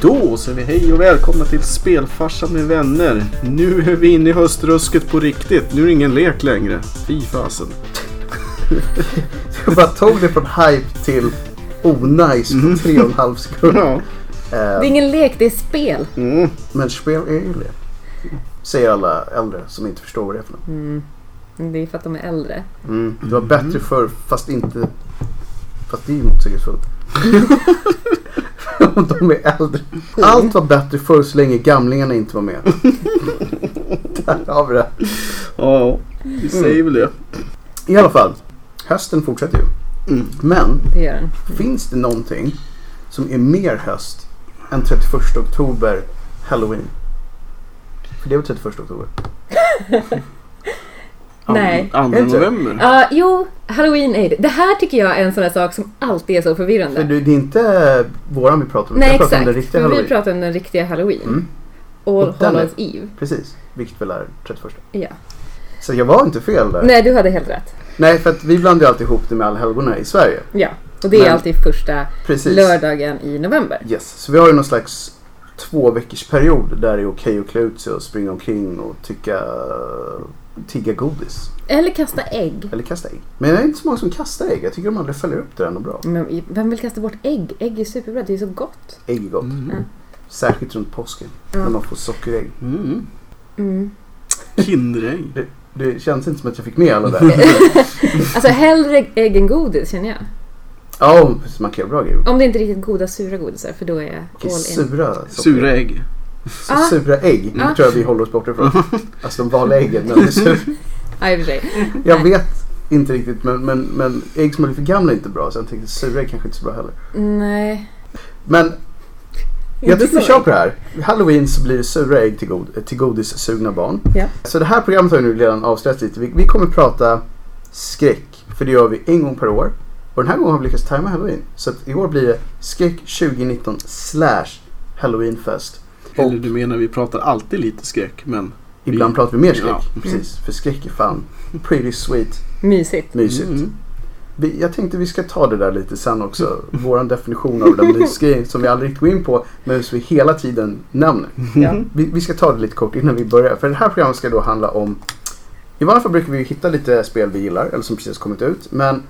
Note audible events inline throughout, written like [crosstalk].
Då säger vi hej och välkomna till Spelfarsan med vänner. Nu är vi inne i höstrusket på riktigt. Nu är det ingen lek längre. Fy fasen. [laughs] Jag bara tog det från hype till onajs på tre och en halv sekund. Ja. Det är ingen lek, det är spel. Mm. Men spel är ju lek. Säger alla äldre som inte förstår vad det är för något. Mm. Det är för att de är äldre. Mm. Det var bättre förr fast inte... Fast det är ju motsägelsefullt. [laughs] Om [laughs] de är äldre. Allt var bättre förr så länge gamlingarna inte var med. [laughs] Där har vi det. Ja, vi säger väl det. I alla fall. Hösten fortsätter ju. Mm. Men Det gör den. finns det någonting som är mer höst än 31 oktober Halloween? För det var 31 oktober. [laughs] Nej. Andra Är det inte? november. Ja, jo, halloween är det. Det här tycker jag är en sån där sak som alltid är så För förvirrande. det, det är inte våran vi pratar om. Nej, jag pratar exakt. om den riktiga För vi Halloween. pratar om den riktiga halloween. Mm. All Och är- Hallows Eve. Precis, vilket väl är 31. Ja. Så jag var inte fel där. Nej, du hade helt rätt. Nej, för att vi blandar ju alltid ihop det med allhelgona i Sverige. Ja. Och det är Men- alltid första Precis. lördagen i november. Yes. Så vi har ju någon slags två veckors period där det är okej att klä ut sig och springa omkring och tycka tigga godis. Eller kasta ägg. Eller kasta ägg. Men det är inte så många som kastar ägg. Jag tycker de aldrig följer upp det ändå bra. Men vem vill kasta bort ägg? Ägg är superbra, det är så gott. Ägg är gott. Mm. Särskilt runt påsken. Ja. När man får sockerägg. Mm. Mm. Kinderägg. Det känns inte som att jag fick med alla där. [laughs] Alltså hellre ägg än godis känner jag. Ja, precis, man kan göra bra grejer. Om det inte är riktigt goda sura godisar för då är jag all in. sura. Sura ägg. Så Ah. Sura ägg. Ah. tror jag vi håller oss borta ifrån. [laughs] Alltså de vanliga äggen. Men det är sur. Ja, i och för sig. Jag vet inte riktigt men, men, men ägg som är lite för gamla är inte bra. Så jag tänkte sura ägg kanske inte är så bra heller. Nej. Men jag tycker vi kör på det här. Halloween så blir det sura ägg till, god, till godissugna barn. Ja. Så det här programmet har ju nu redan avslöjat lite. Vi, vi kommer prata skräck. För det gör vi en gång per år. Och den här gången har vi lyckats tajma halloween. Så att i år blir det skräck 2019 slash halloweenfest. Eller du menar vi pratar alltid lite skräck men... ibland pratar vi mer skräck. Ja. Precis, för skräck är fan pretty sweet. Mysigt. Mysigt. Mm. Vi, jag tänkte vi ska ta det där lite sen också. Våran definition av den [laughs] mysgrejen som vi aldrig riktigt går in på. Men som vi hela tiden nämner. Ja. Vi, vi ska ta det lite kort innan vi börjar. För det här programmet ska då handla om... I vanliga fall brukar vi hitta lite spel vi gillar eller som precis kommit ut. Men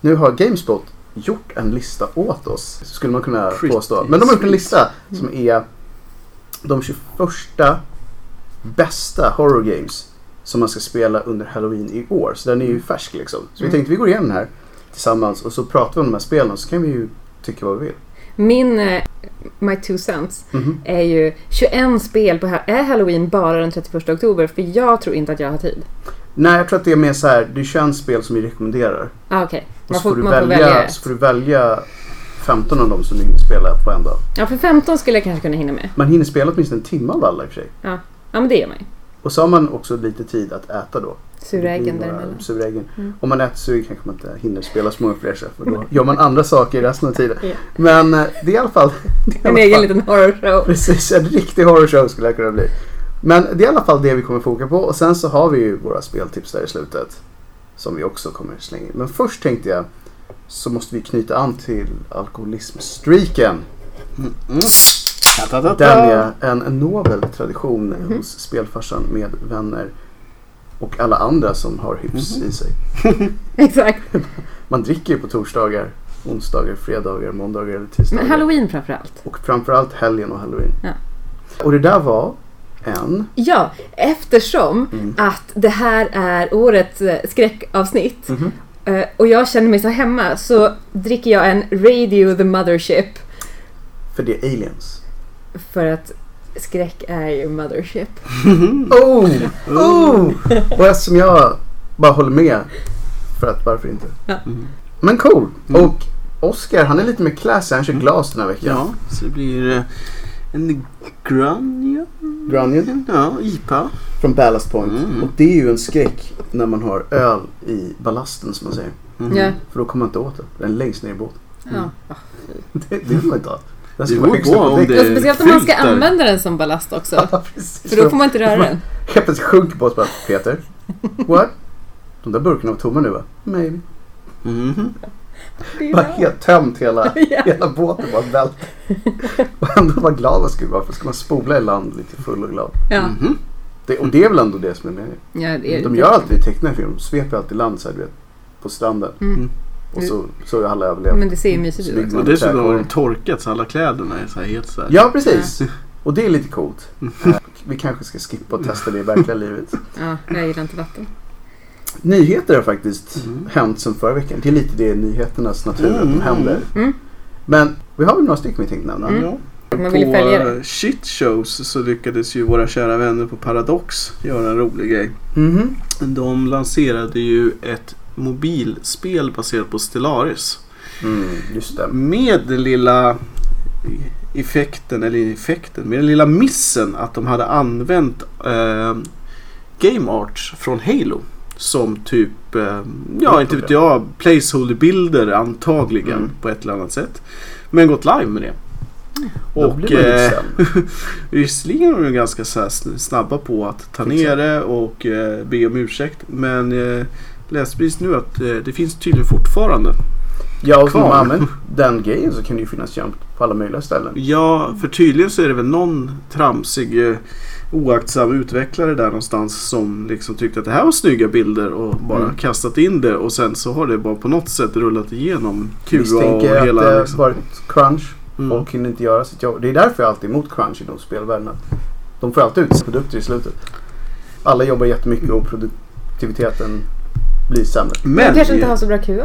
nu har Gamespot gjort en lista åt oss. Skulle man kunna Pretty påstå. Men de har gjort en lista som är de 21 bästa horror games som man ska spela under Halloween i år. Så den är ju färsk liksom. Så vi Mm. tänkte vi går igenom den här tillsammans och så pratar vi om de här spelen och så kan vi ju tycka vad vi vill. Min, eh, my two cents, Mhm. är ju 21 spel på är halloween bara den 31 oktober för jag tror inte att jag har tid. Nej, jag tror att det är mer så här. Det är 21 spel som vi rekommenderar. Ah, Och man, så får, får, du man välja, får välja så får du välja 15 av dem som du hinner spela på en dag. Ja, för 15 skulle jag kanske kunna hinna med. Man hinner spela åtminstone en timme av alla i och för sig. Ja, ja men det gör man ju. Och så har man också lite tid att äta då. Sura Det äggen blir några däremellan. Sura äggen. Mm. Om man äter sura kanske man inte hinner spela så många fler för då gör man andra saker resten av tiden. Ja. Men eh, det är i alla fall... Det är i En alla egen fall- liten horror show. Precis, en riktig horrorshow skulle det kunna bli. Men det är i alla fall det vi kommer foka på och sen så har vi ju våra speltips där i slutet. Som vi också kommer slänga in. Men först tänkte jag så måste vi knyta an till alkoholismstreaken. Mm. Den är en, nobel tradition Mhm. hos spelfarsan med vänner och alla andra som har hyfs Mhm. i sig. [laughs] Exakt. Man dricker ju på torsdagar, onsdagar, fredagar, måndagar eller tisdagar. Men halloween framförallt. Och framförallt helgen och halloween. Ja. Och det där var en... Ja, eftersom Mm. att det här är årets eh, skräckavsnitt Mhm. Eh, och jag känner mig så hemma så dricker jag en Radio the Mothership För det är aliens. för att skräck är ju Mothership. [laughs] Oh! Oh! Och eftersom jag bara håller med. För att varför inte? Mm. Men cool! Mm. Och Oscar han är lite mer classy. Han kör glas den här veckan. Ja, så det blir eh, en Grunion. Grunion Ja, IPA. Från Ballast Point. Mm. Och det är ju en skräck när man har öl i ballasten som man säger. Mm. Ja. För då kommer man inte åt det. Den är längst ner i båten. Ja. [laughs] Det, det vill man inte ha. Den ska Det vara högst om det- Och speciellt om man ska filter. använda den som ballast också. [laughs] Ja. För då får man inte röra den. Helt plötsligt sjunker på oss bara. Peter? [laughs] What? De där burkarna var tomma nu va? Maybe. Mhm. Det är Bara helt tömt hela, Ja. hela båten bara vält. Och ändå var glad man skulle vara. För ska man spola i land lite full och glad. Ja. Mhm. Det, och det är väl ändå det som är meningen. Ja, det är De gör alltid i tecknade film. Sveper alltid land så här, du vet, på stranden. Mm. Och så, så är alla överlevt. Men det ser ju mysigt Så ut också. Och dessutom har de torkat så alla kläderna är så här helt så här. Ja, precis. Och det är lite coolt. Eh, Vi kanske ska skippa och testa det i verkliga livet. Ja, jag gillar inte vatten. Nyheter har faktiskt Mm. hänt sen förra veckan. Det är lite det nyheternas natur att de Mm. händer. Mm. Men vi har väl några stycken vi tänkte nämna. Mm. På shit shows så lyckades ju våra kära vänner på Paradox göra en rolig grej. Mhm. De lanserade ju ett mobilspel baserat på Stellaris. Mm. Med den lilla effekten, eller effekten, med den lilla missen att de hade använt eh, game art från Halo. Som typ, eh, ja inte vet jag, placeholder-bilder antagligen Mm. på ett eller annat sätt. Men gått live med det. Då Och eh, [laughs] visserligen är de ganska så snabba på att ta ner det och eh, be om ursäkt. Men eh, läste precis nu att eh, det finns tydligen fortfarande. Ja, och kvar. man använder [laughs] den grejen så kan det ju finnas jump på alla möjliga ställen. Ja, för tydligen så är det väl någon tramsig eh, oaktsam utvecklare där någonstans som liksom tyckte att det här var snygga bilder och bara Mm. kastat in det och sen så har det bara på något sätt rullat igenom QA och Misstänker att hela det liksom. varit crunch. Mm. Folk hinner inte göra sitt jobb. Det är därför jag alltid är emot crunch inom spelvärlden. att De får alltid ut produkter i slutet. Alla jobbar jättemycket och produktiviteten blir sämre. De Men kanske inte har så bra QA.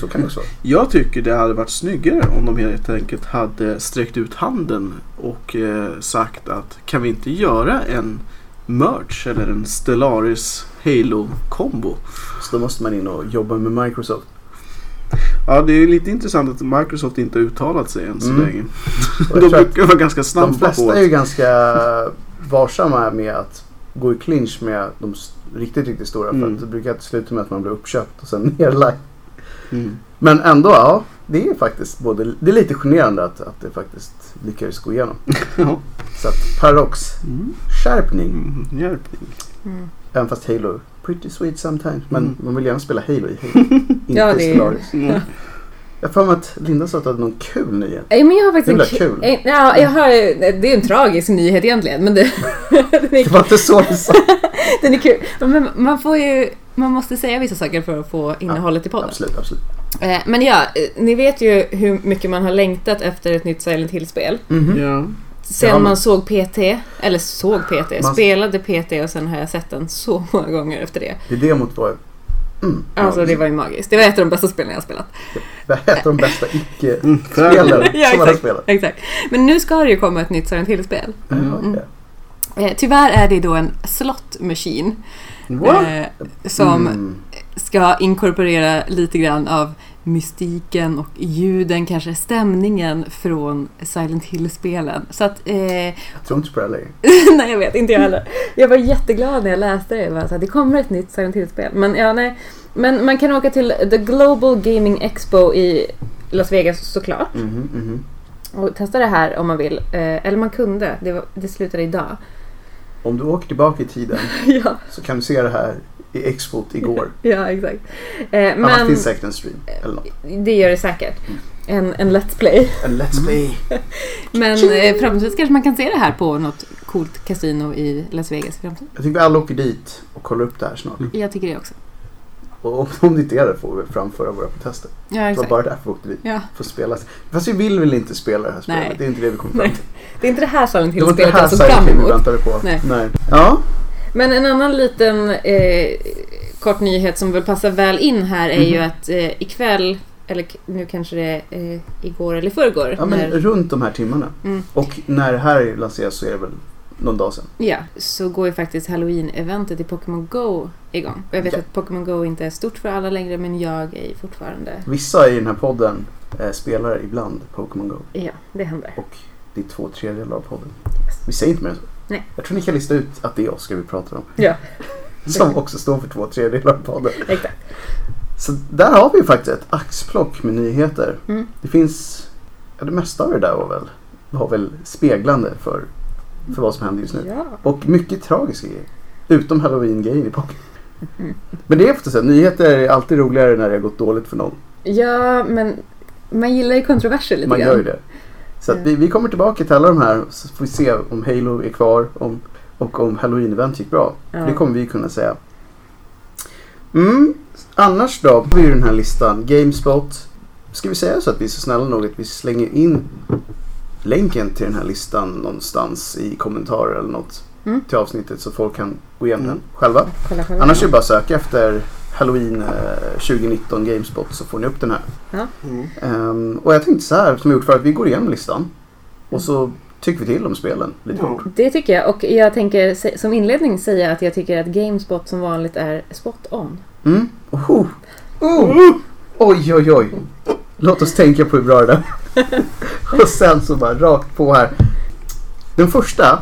Så kan det också vara. jag tycker det hade varit snyggare om de helt enkelt hade sträckt ut handen och eh, sagt att kan vi inte göra en merch eller en Stellaris Halo-kombo? Så då måste man in och jobba med Microsoft. Ja, det är lite intressant att Microsoft inte har uttalat sig än så Mm. länge. De brukar vara ganska de snabba på flesta att... är ju ganska varsamma med att gå i clinch med de riktigt, riktigt stora. För Mm. att det brukar sluta med att man blir uppköpt och sen [laughs] nedlagd. Mm. Men ändå, ja. Det är faktiskt både, det är lite generande att, att det faktiskt lyckades gå igenom. [laughs] Ja. Så att Paradox, Mm. skärpning. Mm. Mm. Även fast Halo, pretty sweet sometimes. Men Mm. man vill gärna spela Halo i Halo. [laughs] inte Ja, det är- Stellaris. Mm. Jag har för mig att Linda sa att du hade någon kul nyhet. Ja, men jag har faktiskt en kul. en- Ja, jag har, det är en tragisk nyhet egentligen, men det, [laughs] den, Det var inte så du sa. [laughs] den är kul. Men man får ju, man måste säga vissa saker för att få innehållet i podden. Absolut, absolut. Eh, Men ja, eh, ni vet ju hur mycket man har längtat efter ett nytt Silent Hill-spel. Mhm. Ja. Sen Ja, men- man såg PT, eller såg PT, Man- spelade PT och sen har jag sett den så många gånger efter det. Det demot var... Mm, Alltså det var ju magiskt. Det var ett av de bästa spelen jag har spelat. Det är ett av de bästa icke-spelen Mm. [laughs] Ja, som man har exakt. spelat. Exakt. Men nu ska det ju komma ett nytt Silent Hill-spel. Mm. Ja, okej. Eh, tyvärr är det då en slot machine. Eh, som Mm. ska inkorporera lite grann av mystiken och ljuden, kanske stämningen från Silent Hill-spelen. Så att, eh, Jag tror inte på det längre. [laughs] nej jag vet, inte jag heller. Jag var jätteglad när jag läste det. Jag så här, det kommer ett nytt Silent Hill-spel. Men ja, nej. Men man kan åka till The Global Gaming Expo i Las Vegas såklart. Mhm, mhm. Och testa det här om man vill. Eh, eller man kunde. Det, var, det slutade idag. Om du åker tillbaka i tiden [laughs] ja, så kan du se det här i Expot igår. [laughs] ja, exakt. Eh, Annars men finns säkert en stream. Eller något. det gör det säkert. En, en Let's Play. En Let's Play. [laughs] Men eh, förhoppningsvis kanske man kan se det här på något coolt kasino i Las Vegas i framtiden. Jag tycker vi alla åker dit och kollar upp det här snart. Jag tycker det också. Och om- om det inte är det får vi framföra våra protester. Ja, Det var exakt. bara därför vi åkte dit. Ja. För att spela. Fast vi vill väl inte spela det här spelet. Nej. Det är inte det vi kommer fram Nej. till. Det är inte det här Silent Det var inte det Hill-spelet här Silent fram Hill vi väntade på. Nej. Ja. Men en annan liten eh, kort nyhet som väl passar väl in här är ju Mhm. att eh, ikväll, eller nu kanske det är eh, igår eller förrgår. ja, men när, runt de här timmarna. mm, Och när det här lanseras så är det väl någon dag sedan. ja, så går ju faktiskt Halloween-eventet i Pokémon Go igång. Och jag vet Ja. att Pokémon Go inte är stort för alla längre men jag är fortfarande... Vissa i den här podden eh, spelar ibland Pokémon Go. Ja, det händer. Och det är två tredjedelar av podden. Yes. Vi säger inte mer än så. Nej. Jag tror ni kan lista ut att det är Oskar vi pratar om. Ja, [laughs] Som också står för två tredjedelar av podden. exakt. Så där har vi faktiskt ett axplock med nyheter. Mm. Det finns, ja det mesta av det där var väl, var väl speglande för, för vad som händer just nu. Ja. Och mycket tragiska grejer. Utom halloween-grejen i Pokémon. Mm. Men det är efter så, nyheter är alltid roligare när det har gått dåligt för någon. Ja, men man gillar ju kontroverser lite Man grann. gör ju det. Så att vi, vi kommer tillbaka till alla de här så får vi se om Halo är kvar om, och om Halloween-event gick bra. Ja. Det kommer vi kunna säga. Mm, annars då har vi ju den här listan. Gamespot. Ska vi säga så att vi är så snälla nog att vi slänger in länken till den här listan någonstans i kommentarer eller något Mm. till avsnittet så folk kan gå igenom Mm. den själva. Kolla själva. Annars är det bara att söka efter Halloween eh, 2019 Gamespot så får ni upp den här. Mm. Ehm, och jag tänkte så här som vi gjort för att vi går igenom listan och så tycker vi till om spelen lite fort. Det tycker jag. Och jag tänker som inledning säga att jag tycker att Gamespot som vanligt är spot on. Mm. Oh. Oh. Oj, oj, oj. Låt oss tänka på hur bra det är. [laughs] och sen så bara rakt på här. Den första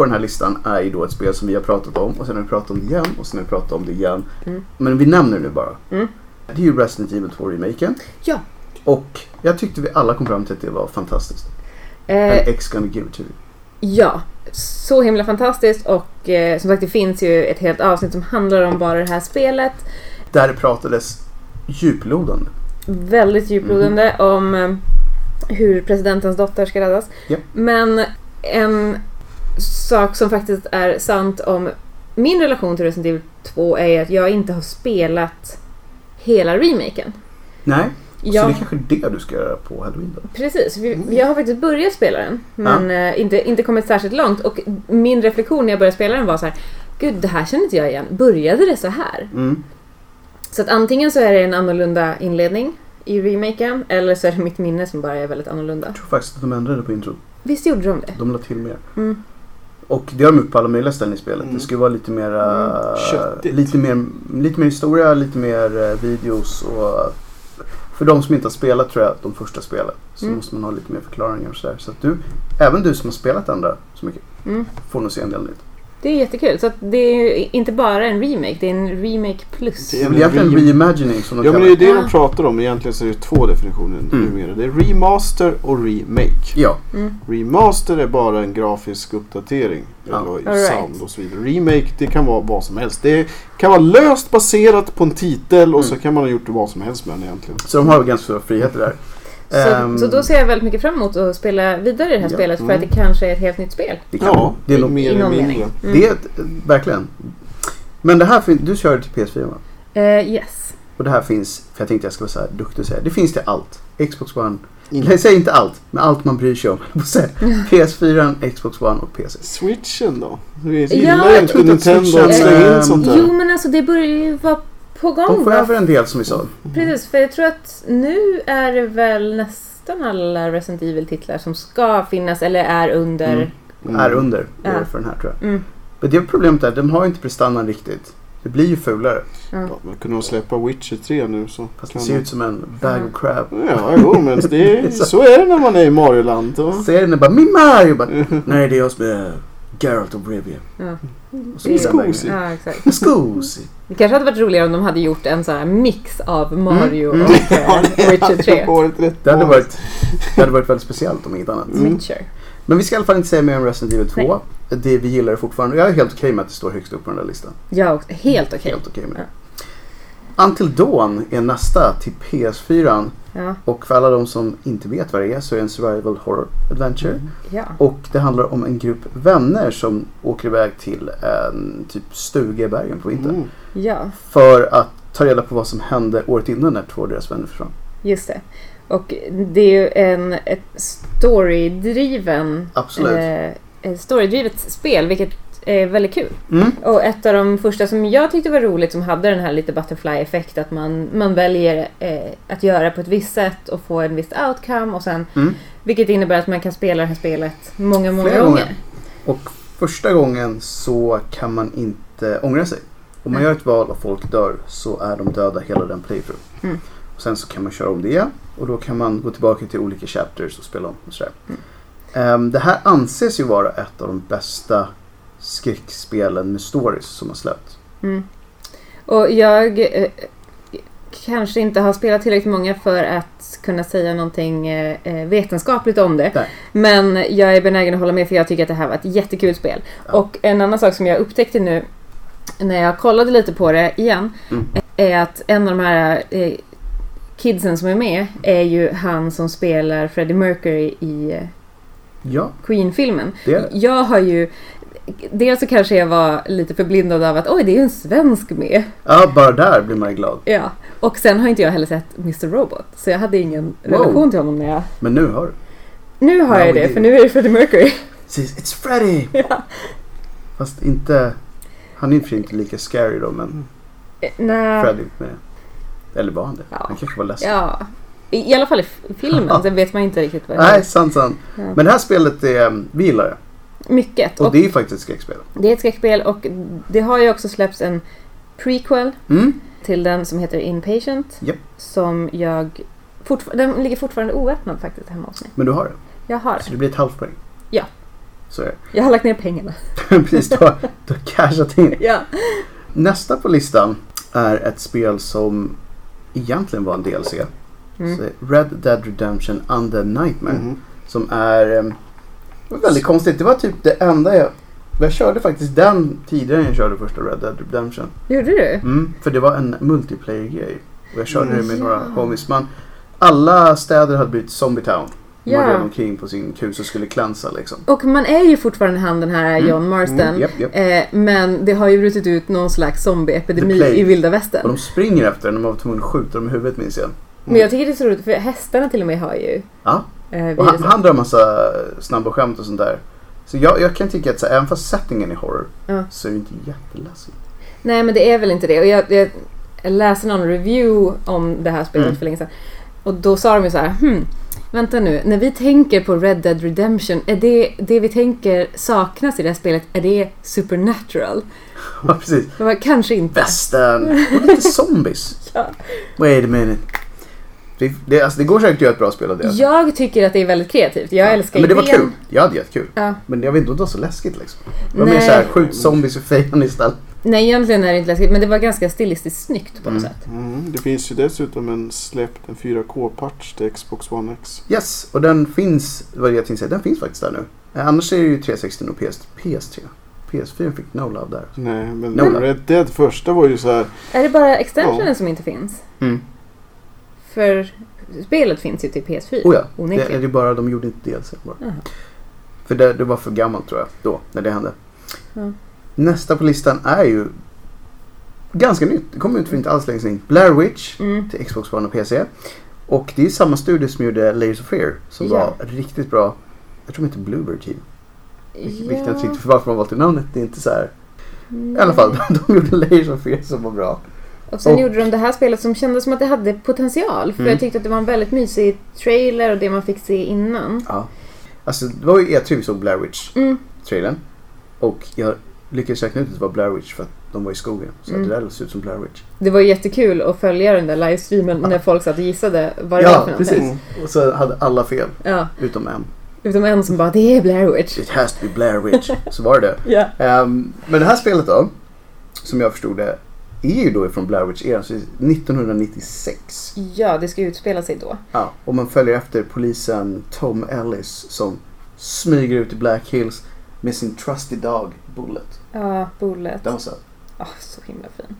på den här listan är ju då ett spel som vi har pratat om och sen har vi pratat om det igen och sen har vi pratat om det igen. Mm. Men vi nämner det nu bara. Mm. Det är ju Resident Evil 2-remaken. Ja. Och jag tyckte vi alla kom fram till att det var fantastiskt. Eh, And X gonna give it to you. ja, så himla fantastiskt och eh, som sagt det finns ju ett helt avsnitt som handlar om bara det här spelet. Där det pratades djuplodande. Väldigt djuplodande om eh, hur presidentens dotter ska räddas. Ja. Men en sak som faktiskt är sant om min relation till Resident Evil 2 är att jag inte har spelat hela remaken. Nej, så Jag, det är kanske det du ska göra på halloween då? Precis, vi, jag har faktiskt börjat spela den men eh, inte, inte kommit särskilt långt och min reflektion när jag började spela den var så här Gud, det här känner inte jag igen. Började det så här? Mm. Så att antingen så är det en annorlunda inledning i remaken eller så är det mitt minne som bara är väldigt annorlunda. Jag tror faktiskt att de ändrade på introt. Visst gjorde de det? De la till mer. Mm. Och det har de gjort på alla möjliga ställen i spelet. Mm. Det ska ju vara lite mer, Mm. Köttigt. lite mer, lite mer historia, lite mer eh, videos och för de som inte har spelat tror jag, de första spelen, så Mm. måste man ha lite mer förklaringar och sådär. Så att du, även du som har spelat andra så mycket, Mm. får nog se en del nytt. Det är jättekul. Så att det är inte bara en remake, det är en remake plus. Det är väl egentligen rem- reimagining som de Ja men det är det Ja. de pratar om. Egentligen så är det två definitioner Mm. numera. Det är remaster och remake. Ja, Mm. Remaster är bara en grafisk uppdatering. Ja. Eller right. sound och så vidare. Remake det kan vara vad som helst. Det kan vara löst baserat på en titel och så Mm. kan man ha gjort det vad som helst med den egentligen. så de har ganska stora friheter där. Så, Ehm, så då ser jag väldigt mycket fram emot att spela vidare i det här Ja. spelet för Mm. att det kanske är ett helt nytt spel. det kan, Ja, det är nog, mer eller mindre. mening. Mm. det är ett, verkligen. Men det här, fin- du kör det till PS4 va? Eh, yes. Och det här finns, för jag tänkte jag ska vara så här duktig och säga, det finns till allt. Xbox One, jag säger inte allt, men allt man bryr sig om. [laughs] Jag får säga. PS4, Xbox One och PC. Switchen då? Ja, gillar jag inte Nintendo att slänga in ehm, sånt där? Jo men alltså det börjar ju vara på gång. De får över en del som vi sa. Precis, för jag tror att nu är det väl nästan alla Resident Evil-titlar som ska finnas eller är under. Mm. Mm. Är under Ja. för den här tror jag. Mm. Men det problemet är, de har inte prestandan riktigt. Det blir ju fulare. Ja. Ja, men kunde de släppa Witcher 3 nu så Fast det ser de- ut som en bag Mm. of crab. Ja, jo, men det är, [laughs] så är det när man är i Mario-land. Serien är bara min Mario! Bara, Nej det är jag som är Geralt of Rivia. Ja. Och så Det är- går den vägen. Skos. Ja, exakt. Det kanske hade varit roligare om de hade gjort en sån här mix av Mario Mm. och [laughs] eh, Witcher 3. varit rätt Det hade, varit, det hade varit väldigt speciellt om inget annat. Mm. Men vi ska i alla fall inte säga mer om Resident Evil 2. Det vi gillar det fortfarande. Jag är helt okej med att det står högst upp på den där listan. Också. Helt okej. Helt okej med det. Ja. Until Dawn är nästa till PS4. Ja. Och för alla de som inte vet vad det är så är det en survival horror adventure. Mm. ja. Och det handlar om en grupp vänner som åker iväg till en typ stuga i bergen på vintern. Mm. Ja, För att ta reda på vad som hände året innan när två av deras vänner försvann. just det. Och det är ju en, ett storydriven Absolut. eh, ett storydrivet spel, vilket är väldigt kul. Mm. Och ett av de första som jag tyckte var roligt som hade den här lite butterfly-effekt att man, man väljer eh, att göra på ett visst sätt och få en viss outcome och sen Mm. vilket innebär att man kan spela det här spelet många, många Flera gånger. gånger. Och första gången så kan man inte ångra sig. Om man gör ett val och folk dör så är de döda hela den playthrough. Mm. Och sen så kan man köra om det igen och då kan man gå tillbaka till olika chapters och spela om. Och sådär. Mm. Ehm, det här anses ju vara ett av de bästa skräckspelen med stories som har släppts. Mm. Och jag eh, kanske inte har spelat tillräckligt många för att kunna säga någonting eh, eh, vetenskapligt om det. Nej. Men jag är benägen att hålla med för jag tycker att det här var ett jättekul spel. Ja. Och en annan sak som jag upptäckte nu när jag kollade lite på det igen Mm. är att en av de här eh, kidsen som är med är ju han som spelar Freddie Mercury i eh, Ja, Queen-filmen. Jag har ju... Dels så kanske jag var lite förblindad av att oj, det är ju en svensk med. Ja, bara där blir man ju glad. Ja. Och sen har inte jag heller sett Mr Robot. Så jag hade ingen Wow. relation till honom när jag... Men nu har du. Nu har Ja, jag det, det- för nu är det Freddie Mercury. It's Freddy! [laughs] ja. Fast inte... Han är i och för sig inte lika scary då, men Eh, Nej. Freddy med. Eller var han det? Ja. Han kanske var ledsen. Ja. I, I alla fall i filmen, sen vet man inte riktigt vad det Nej, är. sant, sant. Ja. Men det här spelet är... um, Vi gillar det. Mycket. Och, Och det är ju faktiskt ett skräckspel. det är ett skräckspel och det har ju också släppts en prequel Mm. till den som heter Inpatient. Japp. Som jag... Den ligger fortfarande oöppnad faktiskt hemma hos mig. Men du har det. Jag har Så det. blir ett halvt poäng. Ja. Så är det. Jag har lagt ner pengarna. [laughs] Precis, du har, du har cashat in. Ja. Nästa på listan är ett spel som egentligen var en DLC. Mm. Så Red Dead Redemption Undead Nightmare. Mhm. Som är um, väldigt konstigt. Det var typ det enda jag... Jag körde faktiskt den tidigare än jag körde första Red Dead Redemption. Gjorde du? Mm, för det var en multiplayer-grej. Och jag körde det med Ja. några homies. Man, alla städer hade blivit Zombie Town. De Ja. ja. red omkring på sin kus och skulle klänsa liksom. Och man är ju fortfarande han den här Mm. John Marston. Mm, japp, japp. Eh, men det har ju brutit ut någon slags zombieepidemi i vilda Och västern. de springer efter den och man var tvungen att skjuta dem i huvudet minns jag. Men jag tycker det är så roligt för hästarna till och med har ju Ja. Eh, Och han, han drar massa snabba skämt och sånt där. Så jag, jag kan tycka att så, även fast settingen är horror Ja. så är det inte jätteläskigt. Nej men det är väl inte det. Och jag, jag, läste någon review om det här spelet Mm. för länge sedan. Och då sa de ju så här, hmm, vänta nu, när vi tänker på Red Dead Redemption, är det, det vi tänker saknas i det här spelet, är det supernatural? [laughs] Ja, precis. Var kanske inte. Västern och lite zombies. [laughs] Ja. Wait a minute. Det, det, alltså, det går säkert att göra ett bra spel av det. alltså. Jag tycker att det är väldigt kreativt. Jag Ja. älskar Men det var idén. kul. Jag hade jättekul. Ja. Men jag vet inte om det var så läskigt liksom. Det var mer Nej. såhär, skjut zombies och fejan istället. Nej, egentligen är det inte läskigt, men det var ganska stilistiskt snyggt på något Mm. sätt. Mm, det finns ju dessutom en släppt en 4K-patch till Xbox One X. Yes, och den finns, vad jag tänkte säga, den finns faktiskt där nu. Eh, Annars är det ju 360 och PS, PS3. PS4 fick no love där. Nej, men Nola. Red Dead första var ju så här. Är det bara extensionen som inte finns? Mm. För spelet finns ju till PS4. Oh ja, det är det bara, de gjorde inte DLC bara. Jaha. För det, det var för gammalt tror jag, då, när det hände. Ja. Nästa på listan är ju ganska nytt. Det kom ut för inte alls länge sedan. Blair Witch Mm. till Xbox One och PC. Och det är samma studio som gjorde Layers of Fear som Ja. var riktigt bra. Jag tror de heter Bluebird Team. Vilket jag inte Ja. riktigt för varför man valt det namnet. Det är inte så här. Mm. I alla fall, de, [laughs] de gjorde Layers of Fear som var bra. Och sen Och- gjorde de det här spelet som kändes som att det hade potential. För Mm. jag tyckte att det var en väldigt mysig trailer och det man fick se innan. Ja. Alltså det var ju E3 vi såg Blair Witch Mm. Och jag lyckades räkna ut att det var Blair Witch för att de var i skogen. Så Mm. det där såg ut som Blair Witch. Det var jättekul att följa den där livestreamen Ja. när folk satt och gissade vad det var Ja, för precis. någonting. Och så hade alla fel, Ja, utom en. utom en som bara det är Blair Witch. It has to be Blair Witch. Så var det det. [laughs] Ja. Ehm, men det här spelet då, som jag förstod det, är ju då ifrån Blair Witch-eran, så 1996. ja, det ska utspela sig då. Ja, och man följer efter polisen Tom Ellis som smyger ut i Black Hills med sin trusty dog Bullet. Ja, Bullet. Den var söt. Ja, så himla fin.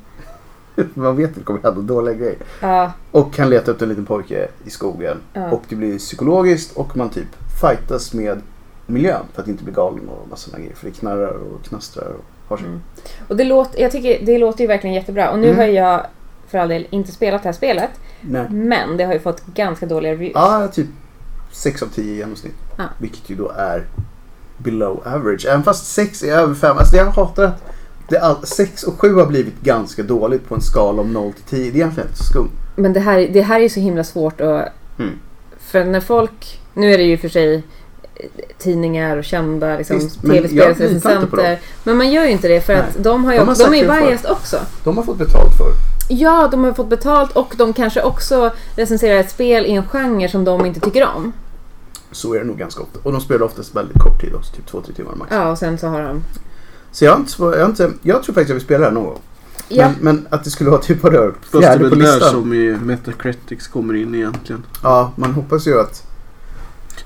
[laughs] Man vet inte, kommer hända dåliga grejer. Ja, Och kan leta upp en liten pojke i skogen. ja. Och det blir psykologiskt och man typ fightas med miljön för att inte bli galen och massa grejer. För det knarrar och knastrar och har sig. Mm. Och det låter, jag tycker det låter ju verkligen jättebra. Och nu Mm. har jag för all del inte spelat det här spelet. Nej. Men det har ju fått ganska dåliga reviews. Ja, typ 6 av 10 i genomsnitt. Ja. Vilket ju då är below average. Även fast 6 är över 5. Alltså jag hatar att det all, 6 och 7 har blivit ganska dåligt på en skala om 0 till 10. Det är egentligen inte så skumt. Men det här, det här är ju så himla svårt att... Mm. För när folk... Nu är det ju för sig tidningar och kända liksom, på tv-spelsrecensenter. Men man gör ju inte det för Nej. att de, har ju, De har de, är ju biased också. De har fått betalt för. Ja, de har fått betalt och de kanske också recenserar ett spel i en genre som de inte tycker om. Så är det nog ganska ofta. Och de spelar oftast väldigt kort tid också. Typ 2-3 timmar max. Ja, och sen så har de... Så jag inte, jag, inte, jag tror faktiskt jag vill spela det här någon gång. Ja, Men, men att det skulle vara typ det är, Fast det är på väl där som i Metacritics kommer in egentligen. Ja, man hoppas ju att...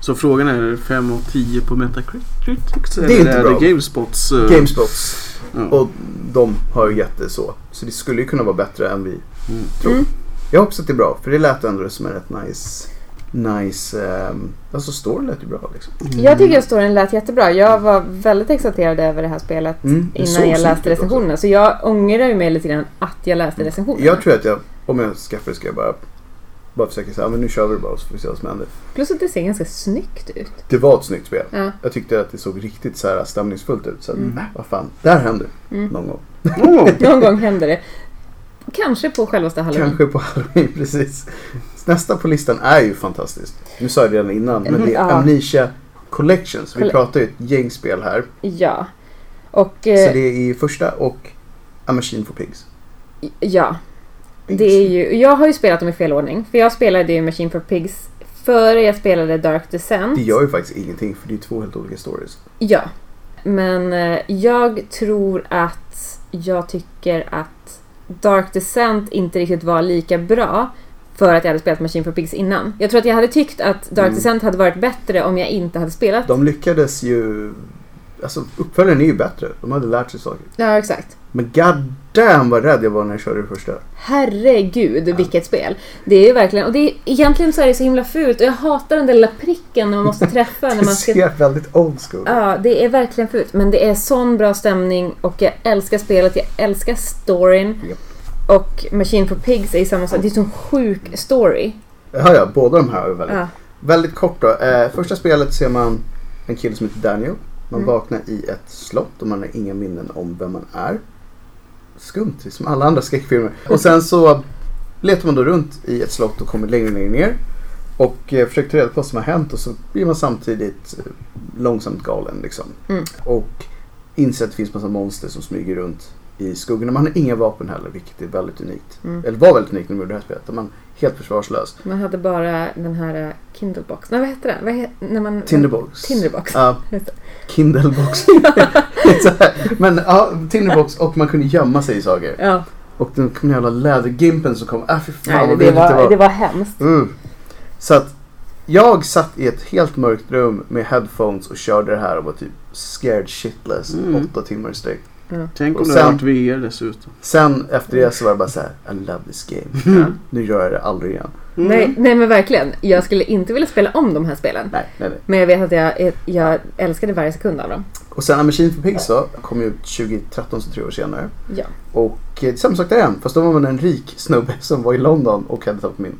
Så frågan är, är det 5 av 10 på Metacritics? är eller inte är bra. det Gamespots? eh, Gamespots ja. och de har ju gett det så. Så det skulle ju kunna vara bättre än vi Mm. tror. Mm. Jag hoppas att det är bra, för det lät ändå som en rätt nice... Nice... Um, alltså storyn lät ju bra liksom. Jag tycker att storyn lät jättebra. Jag var väldigt exalterad över det här spelet Mm, det innan jag läste recensionerna. Så jag ångrar ju mig lite grann att jag läste recensionerna. Jag tror att jag, om jag skaffar det ska jag bara, bara försöka säga, men nu kör vi bara så får vi se vad som händer. Plus att det ser ganska snyggt ut. Det var ett snyggt spel. Ja. Jag tyckte att det såg riktigt så här stämningsfullt ut. Så Mm. äh, vad fan, där händer Mm. någon gång. Oh, [laughs] Någon gång händer det. Kanske på självaste halloween. Kanske på halloween, [laughs] precis. Nästa på listan är ju fantastiskt. Nu sa jag det redan innan, men det är Ja. Amnesia Collections. Vi Colle- pratar ju ett gäng spel här. Ja. Och Så eh, det är i första och A Machine for Pigs. ja, det är ju, jag har ju spelat dem i fel ordning. För jag spelade ju Machine for Pigs före jag spelade Dark Descent. Det gör ju faktiskt ingenting för det är två helt olika stories. Ja. Men eh, jag tror att jag tycker att Dark Descent inte riktigt var lika bra för att jag hade spelat Machine for Pigs innan. Jag tror att jag hade tyckt att Dark Mm. Descent hade varit bättre om jag inte hade spelat. De lyckades ju... Alltså uppföljaren är ju bättre. De hade lärt sig saker. Ja, exakt. Men god damn vad rädd jag var när jag körde det första. Herregud, vilket spel. Det är ju verkligen, och det är, egentligen så är det så himla fult och jag hatar den där lilla pricken man måste träffa när [laughs] Det man ska... ser väldigt old school Ja, det är verkligen fult. Men det är sån bra stämning och jag älskar spelet, jag älskar storyn. Japp. Och Machine for Pigs är ju samma sak, det är sån sjuk story. Ja, ja, båda de här är väldigt, Ja. väldigt kort då. Eh, första spelet ser man en kille som heter Daniel. Man Mm. vaknar i ett slott och man har inga minnen om vem man är. Skumt, som alla andra skräckfilmer. Och sen så letar man då runt i ett slott och kommer längre ner ner. Och eh, försöker ta reda på vad som har hänt och så blir man samtidigt eh, långsamt galen liksom. Mm. Och inser att det finns massa monster som smyger runt i skuggorna. Man har inga vapen heller, vilket är väldigt unikt. Mm. Eller var väldigt unikt när man gjorde det här spelet. Man helt försvarslös. Man hade bara den här uh, Kindlebox. Nej, vad heter den? Vad he- när man, Tinderbox. Tinderbox. [laughs] Det. Kindlebox. [laughs] [laughs] Men ja, Tinderbox och man kunde gömma sig i saker. Ja, Och den jävla lädergimpen som kom. Äh fy fan nej, det, vidrigt var, det var hemskt. Mm. Så att jag satt i ett helt mörkt rum med headphones och körde det här och var typ scared shitless Mm. åtta timmar i sträck. Tänk Och om det sen- hade varit VR dessutom. Sen efter det så var det bara så här: I love this game. Ja. Nu gör jag det aldrig igen. Mm. Nej, nej, men verkligen. Jag skulle inte vilja spela om de här spelen. Nej, nej, nej. Men jag vet att jag, jag älskade varje sekund av dem. Och sen A Machine for Pigs då, kom ut 2013, så tre år senare. Ja. Och eh, samma sak där igen, fast då var man en rik snubbe som var i London och hade tappat min.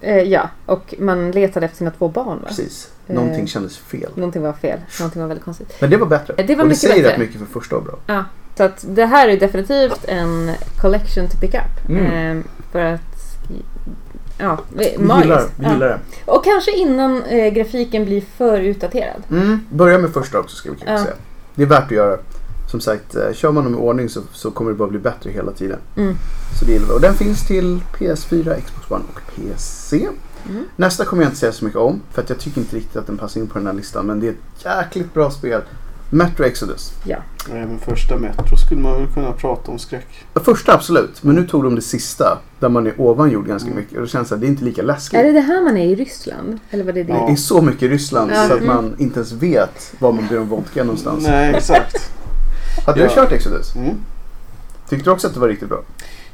Eh, ja, och man letade efter sina två barn va? Precis. Eh. Någonting kändes fel. Någonting var fel. Någonting var väldigt konstigt. Men det var bättre. Det var och det mycket säger bättre. rätt mycket för första var bra. Så att det här är definitivt en collection to pick up. Mm. Eh, för att... Ja, Vi magiskt. gillar, vi Ja. gillar det. Och kanske innan eh, grafiken blir för utdaterad. Mm. Börja med första också ska vi kanske Ja. säga. Det är värt att göra. Som sagt, eh, kör man dem i ordning så, så kommer det bara bli bättre hela tiden. Mm. Så det gillar. Och den finns till PS4, Xbox One och PC. Mm. Nästa kommer jag inte säga så mycket om. För att jag tycker inte riktigt att den passar in på den här listan. Men det är ett jäkligt bra spel. Metro Exodus. Även första Metro skulle man väl kunna prata om skräck. Första absolut, men nu tog de det sista. Där man är ovan jord ganska Mm. mycket. Och det känns att det är inte lika läskigt. Är det det här man är i Ryssland? Eller vad det är det? Ja. Det är så mycket i Ryssland Ja. så att Mm. man inte ens vet var man ber om vodka någonstans. Nej, exakt. Hade du Ja. kört Exodus? Mm. Tyckte du också att det var riktigt bra?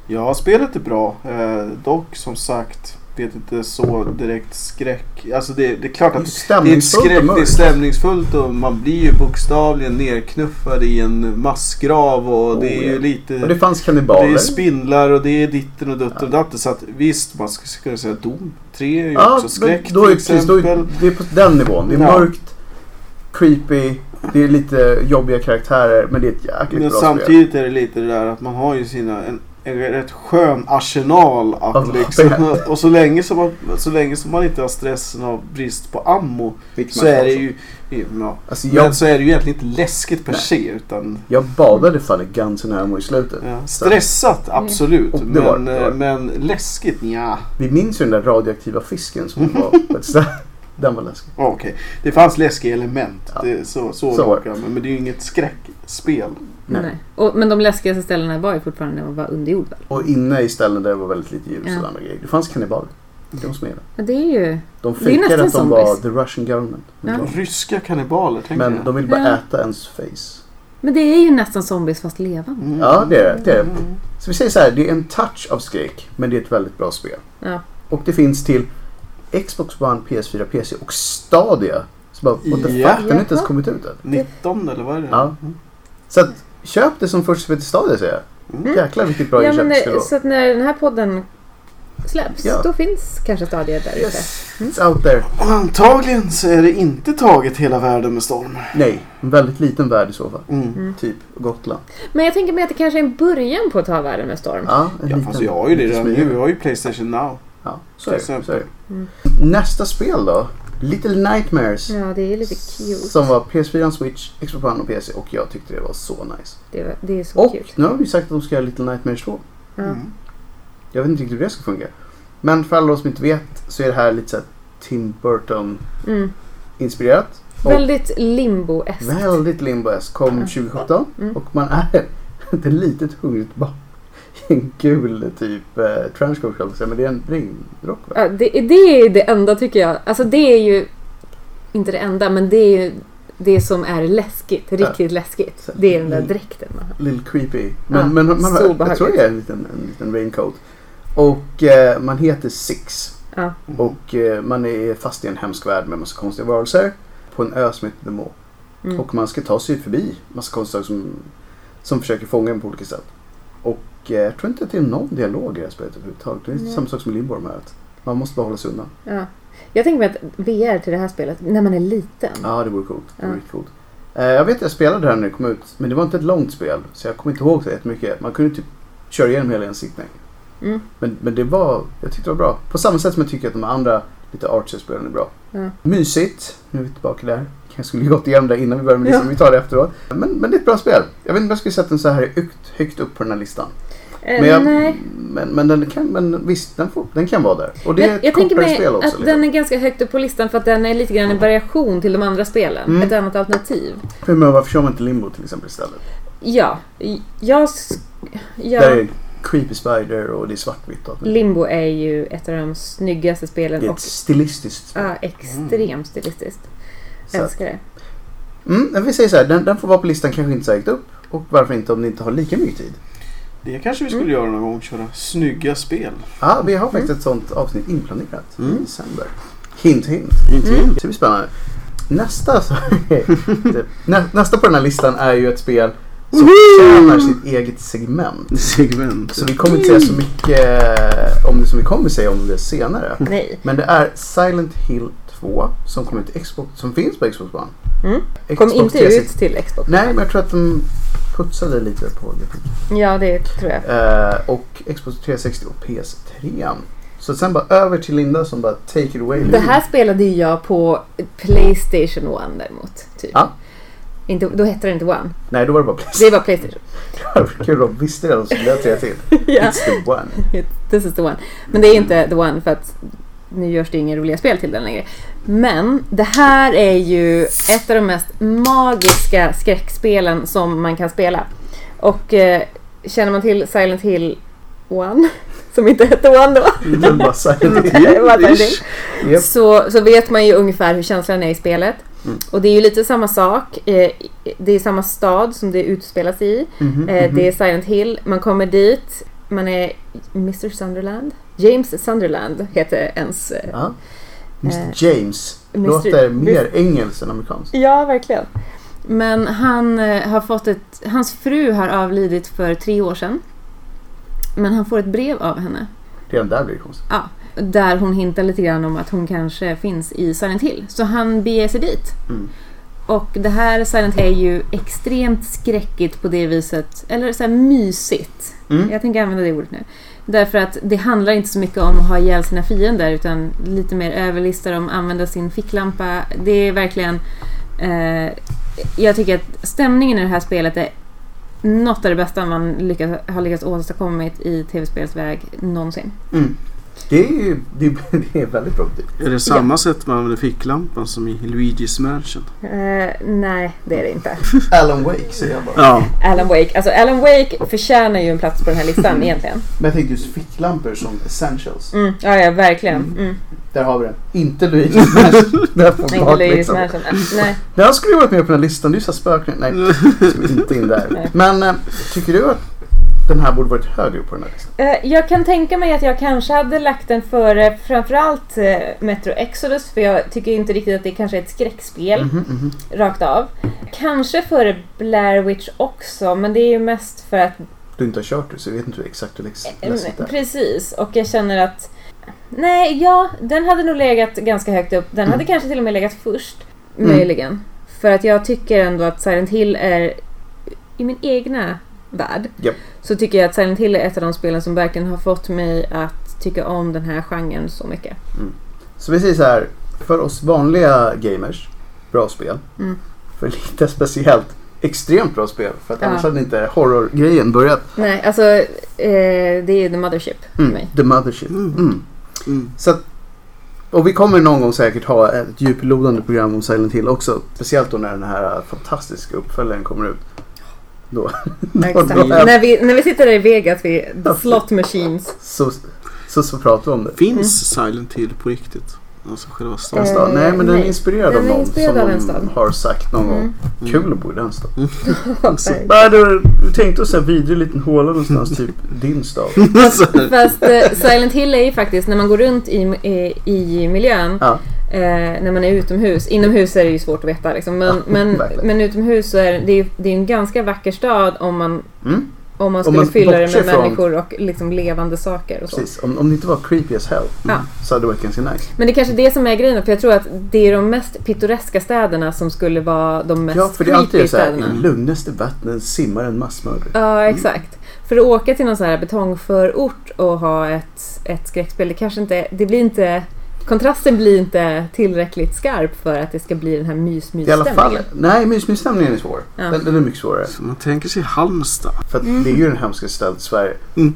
Ja, spelet är bra. Eh, dock som sagt, vet inte så direkt skräck. Alltså det, det är klart Det är att det är, ett stämningsfullt skräck, det är stämningsfullt och man blir ju bokstavligen nerknuffad i en massgrav och det är Oh, ju ja. lite... Och det fanns det kannibaler. är spindlar och det är ditten och dutten Ja. och datten. Så att visst, man skulle kunna säga dom. Tre är ju Ja, också skräck då är, till precis, då är, exempel. det är på den nivån. Det är Ja. mörkt, creepy, det är lite jobbiga karaktärer men det är ett jäkligt Men bra spel. samtidigt är det lite det där att man har ju sina, en, en rätt skön arsenal Av att liksom, [laughs] vapen. och så länge, som man, så länge som man inte har stressen av brist på ammo så är det också. ju ja, Alltså men jag, så är det ju egentligen inte läskigt per Nej. se utan jag badade fan i Guns N' Ammo i slutet. ja, stressat absolut Och det var men, var det. men läskigt ja. Vi minns ju den där radioaktiva fisken som [laughs] var på ett ställe. Den var läskig. Okej, det fanns läskiga element. Ja. Det, så så, Så var långt, men det är ju inget skräckspel. Nej. Nej. Och, men de läskigaste ställena var ju fortfarande att vara under jord väl? Och inne i ställen där det var väldigt lite ljus Ja. och andra grejer. Det fanns kannibaler. De som är det. Men det är ju... De Det är nästan fejkade att de var zombies. the Russian government. Ja. Ryska kannibaler, tänker men jag. de vill bara Ja. äta ens face. Men det är ju nästan zombies fast levande. Mm. Ja, det är det. det, är det. Så vi säger så här, det är en touch av skräck, men det är ett väldigt bra spel. Ja. Och det finns till Xbox One, PS4, PC och Stadia. Så bara, what the fuck, den har inte ens kommit ut än. 19 eller vad är det? Ja. Så att, köp det som första spel till Stadia säger jag. Mm. Jäklar vilket bra Ja, men, inköp det skulle så att när den här podden släpps, Ja. då finns kanske Stadia där ute. Yes, it's out there. Och antagligen så är det inte taget hela världen med storm. Nej, en väldigt liten värld i så fall. Mm. Mm. Typ Gotland. Men jag tänker mig att det kanske är en början på att ta världen med storm. Ja, en Ja, liten, fast vi har ju det redan nu. Vi har ju Playstation Now. Ja, så är, det, så är det. Mm. Nästa spel då? Little Nightmares. Ja, det är lite cute. Som var PS4, Switch, Xbox One och PC och jag tyckte det var så nice. Det, var- det är så Och cute. nu har vi sagt att de ska göra Little Nightmares 2. Ja. Mm. Jag vet inte riktigt hur det ska funka. Men för alla som inte vet så är det här lite så här Tim Burton Mm. inspirerat. Väldigt limbo-eskt. väldigt limbo Kom Ja. 2017 Mm. och man är [laughs] ett litet hungrigt barn en [laughs] gul typ eh, trenchcoat man säga, men det är en ringrock va? Ja, det, det är det enda tycker jag. Alltså det är ju inte det enda, men det är ju det som är läskigt. Riktigt läskigt. Det är den där Mm. dräkten man har. Little creepy. Men, Ja, men man, har, jag tror det är en liten, en liten raincoat. Och eh, man heter Six. Ja. Och eh, man är fast i en hemsk värld med massa konstiga varelser. På en ö som heter The Maw. Mm. Och man ska ta sig förbi massa konstiga som, som försöker fånga en på olika sätt. Och jag tror inte att det är någon dialog i det här spelet överhuvudtaget. Det är Nej. samma sak som i Limbo med att man måste bara hålla sig undan. Ja. Jag tänker mig att VR till det här spelet, när man är liten. Ja, det vore coolt. Det vore Ja. coolt. Eh, jag vet att jag spelade det här när det kom ut. Men det var inte ett långt spel. Så jag kommer inte ihåg så jättemycket. Man kunde typ köra igenom hela en sittning. Mm. Men, men det var, jag tyckte det var bra. På samma sätt som jag tycker att de andra lite artsy-spelen är bra. Ja. Mysigt. Nu är vi tillbaka där. Kanske skulle gått igenom det innan vi började med listan. Ja. Vi tar det efteråt. Men, men det är ett bra spel. Jag vet inte om jag skulle sätta den så här högt, högt upp på den här listan. Eh, Men, jag, nej. men, men, den kan, men visst, den, får, den kan vara där. Och det är Jag, ett jag tänker mig att liksom. den är ganska högt upp på listan för att den är lite grann en variation till de andra spelen. Mm. Ett annat alternativ. Men varför kör man inte Limbo till exempel istället? Ja, jag... sk- Där jag är Creepy Spider och det är svartvitt. och. Limbo är ju ett av de snyggaste spelen Det är och ett stilistiskt spel. ja, extremt stilistiskt. Så Älskar det. Mm, men vi säger så här, den, den får vara på listan kanske inte så högt upp. Och varför inte om ni inte har lika mycket tid? Det kanske vi skulle Mm. göra någon gång. Köra snygga spel. Ja, vi har faktiskt ett sånt avsnitt inplanerat Mm. i december. Hint, hint. Inte Mm. mm. Det blir spännande. Nästa, [laughs] nä, nästa på den här listan är ju ett spel som förtjänar sitt eget segment. [laughs] Segment. Så vi kommer inte säga så mycket om det som vi kommer säga om det senare. Nej. Men det är Silent Hill 2 som kommer till Xbox, som finns på Xbox One. Mm. Kom Xbox inte 360. ut till Xbox. Nej, men jag tror att de putsade lite på grafiken. Ja, det tror jag. Eh, och Xbox 360 och PS3. Så sen bara över till Linda som bara take it away. Det här spelade ju jag på Playstation 1 däremot. Typ. Ja. Inte, då hette det inte One. Nej, då var det bara Det Playstation. var Playstation. [laughs] Kul de visste det, de skulle jag säga till. [laughs] ja. It's the one. This is the one. Men det är inte the one för att nu görs det inga roliga spel till den längre. Men det här är ju ett av de mest magiska skräckspelen som man kan spela. Och eh, känner man till Silent Hill 1, [laughs] som inte hette One då, [laughs] så, så vet man ju ungefär hur känslan är i spelet. Mm. Och det är ju lite samma sak. Eh, det är samma stad som det utspelas i. Mhm, Eh, mhm. Det är Silent Hill. Man kommer dit. Man är Mr Sunderland. James Sunderland heter ens... eh, Ja. Mr Eh, James. Mr. Låter mer engelskt än amerikanskt. Ja, verkligen. Men han eh, har fått ett... Hans fru har avlidit för tre år sedan. Men han får ett brev av henne. Redan där blir det konstigt. Ja, där hon hintar lite grann om att hon kanske finns i Silent Hill. Så han beger sig dit. Mm. Och det här Silent Hill är ju extremt skräckigt på det viset. Eller så här mysigt. Mm. Jag tänker använda det ordet nu. Därför att det handlar inte så mycket om att ha ihjäl sina fiender utan lite mer överlista dem, använda sin ficklampa. Det är verkligen... Eh, jag tycker att stämningen i det här spelet är något av det bästa man lyckas, har lyckats åstadkomma i tv-spelsväg någonsin. Mm. Det är ju [laughs] det är, det är väldigt bra betyg. Är det samma sätt man använder ficklampan som i Luigi's Mansion? Eh, nej, det är det inte. [laughs] Alan Wake säger jag bara. Ja. Alan Wake. Alltså Alan Wake förtjänar ju en plats på den här listan [laughs] egentligen. Men jag tänkte just ficklampor som essentials. Mm, ja, ja, verkligen. Mm. Där har vi den. Inte Luigi Smash. Där får Inte Luigi's liksom. Mansion. Nej. Här skulle ju varit med på den här listan. Det är ju så här spöken. Nej, ska vi inte in där. Nej. Men eh, tycker du att den här borde varit högre upp på den här listan? Eh, Jag kan tänka mig att jag kanske hade lagt den före framförallt eh, Metro Exodus för jag tycker inte riktigt att det kanske är ett skräckspel Mhm, mhm. rakt av. Kanske före Blair Witch också men det är ju mest för att Du inte har kört det så jag vet inte exakt hur läs- Eh, läskigt det är. Precis, och jag känner att... Nej, ja, den hade nog legat ganska högt upp. Den hade Mm. kanske till och med legat först, Mm. möjligen. För att jag tycker ändå att Silent Hill är, i min egna värld, Japp. så tycker jag att Silent Hill är ett av de spelen som verkligen har fått mig att tycka om den här genren så mycket. Så vi säger så här. För oss vanliga gamers, bra spel. Mm. För lite speciellt, extremt bra spel. För att Ja. annars hade inte horrorgrejen börjat. Nej, alltså eh, det är The Mothership för Mm. mig. The Mothership. Mm. Mm. Mm. Så att, och vi kommer någon gång säkert ha ett djuplodande program om Silent Hill också. Speciellt då när den här fantastiska uppföljaren kommer ut. [laughs] Då. Exakt. då- när, vi, när vi sitter där i Vegas vid The Ja. Slot Machines. Så, så, så pratar vi om det. Finns Silent Hill på riktigt? Alltså själva En staden? stad. Eh, Nej men den är inspirerad av någon inspirerad som av de har sagt någon gång. Mm. Kul att bo i den staden. [laughs] Alltså, Nej, du, du tänkte oss en vidrig liten håla någonstans, typ [laughs] din stad. alltså, [laughs] Fast eh, Silent Hill är ju faktiskt när man går runt i, i, i miljön Ja. eh, när man är utomhus. Inomhus är det ju svårt att veta liksom. Men, Ja, men, men utomhus så är det, ju- det är en ganska vacker stad om man, Mm, om man Om skulle man fylla det med från- människor och liksom levande saker och så. precis. Om, om det inte var creepy as hell Ja. så hade det varit ganska nice. Men det är kanske det som är grejen för jag tror att det är de mest pittoreska städerna som skulle vara de mest Ja, för det är alltid creepy så här, i städerna. lugnaste vattnen simmar en massmördare. Ja, exakt. För att åka till någon sån här betongförort och ha ett, ett skräckspel, det kanske inte, det blir inte, kontrasten blir inte tillräckligt skarp för att det ska bli den här mys I alla fall, nej mysmysstämningen är svår. Ja. Den, den är mycket svårare. så man tänker sig Halmstad. För att Mm. det är ju den hemskaste stället i Sverige. Mm.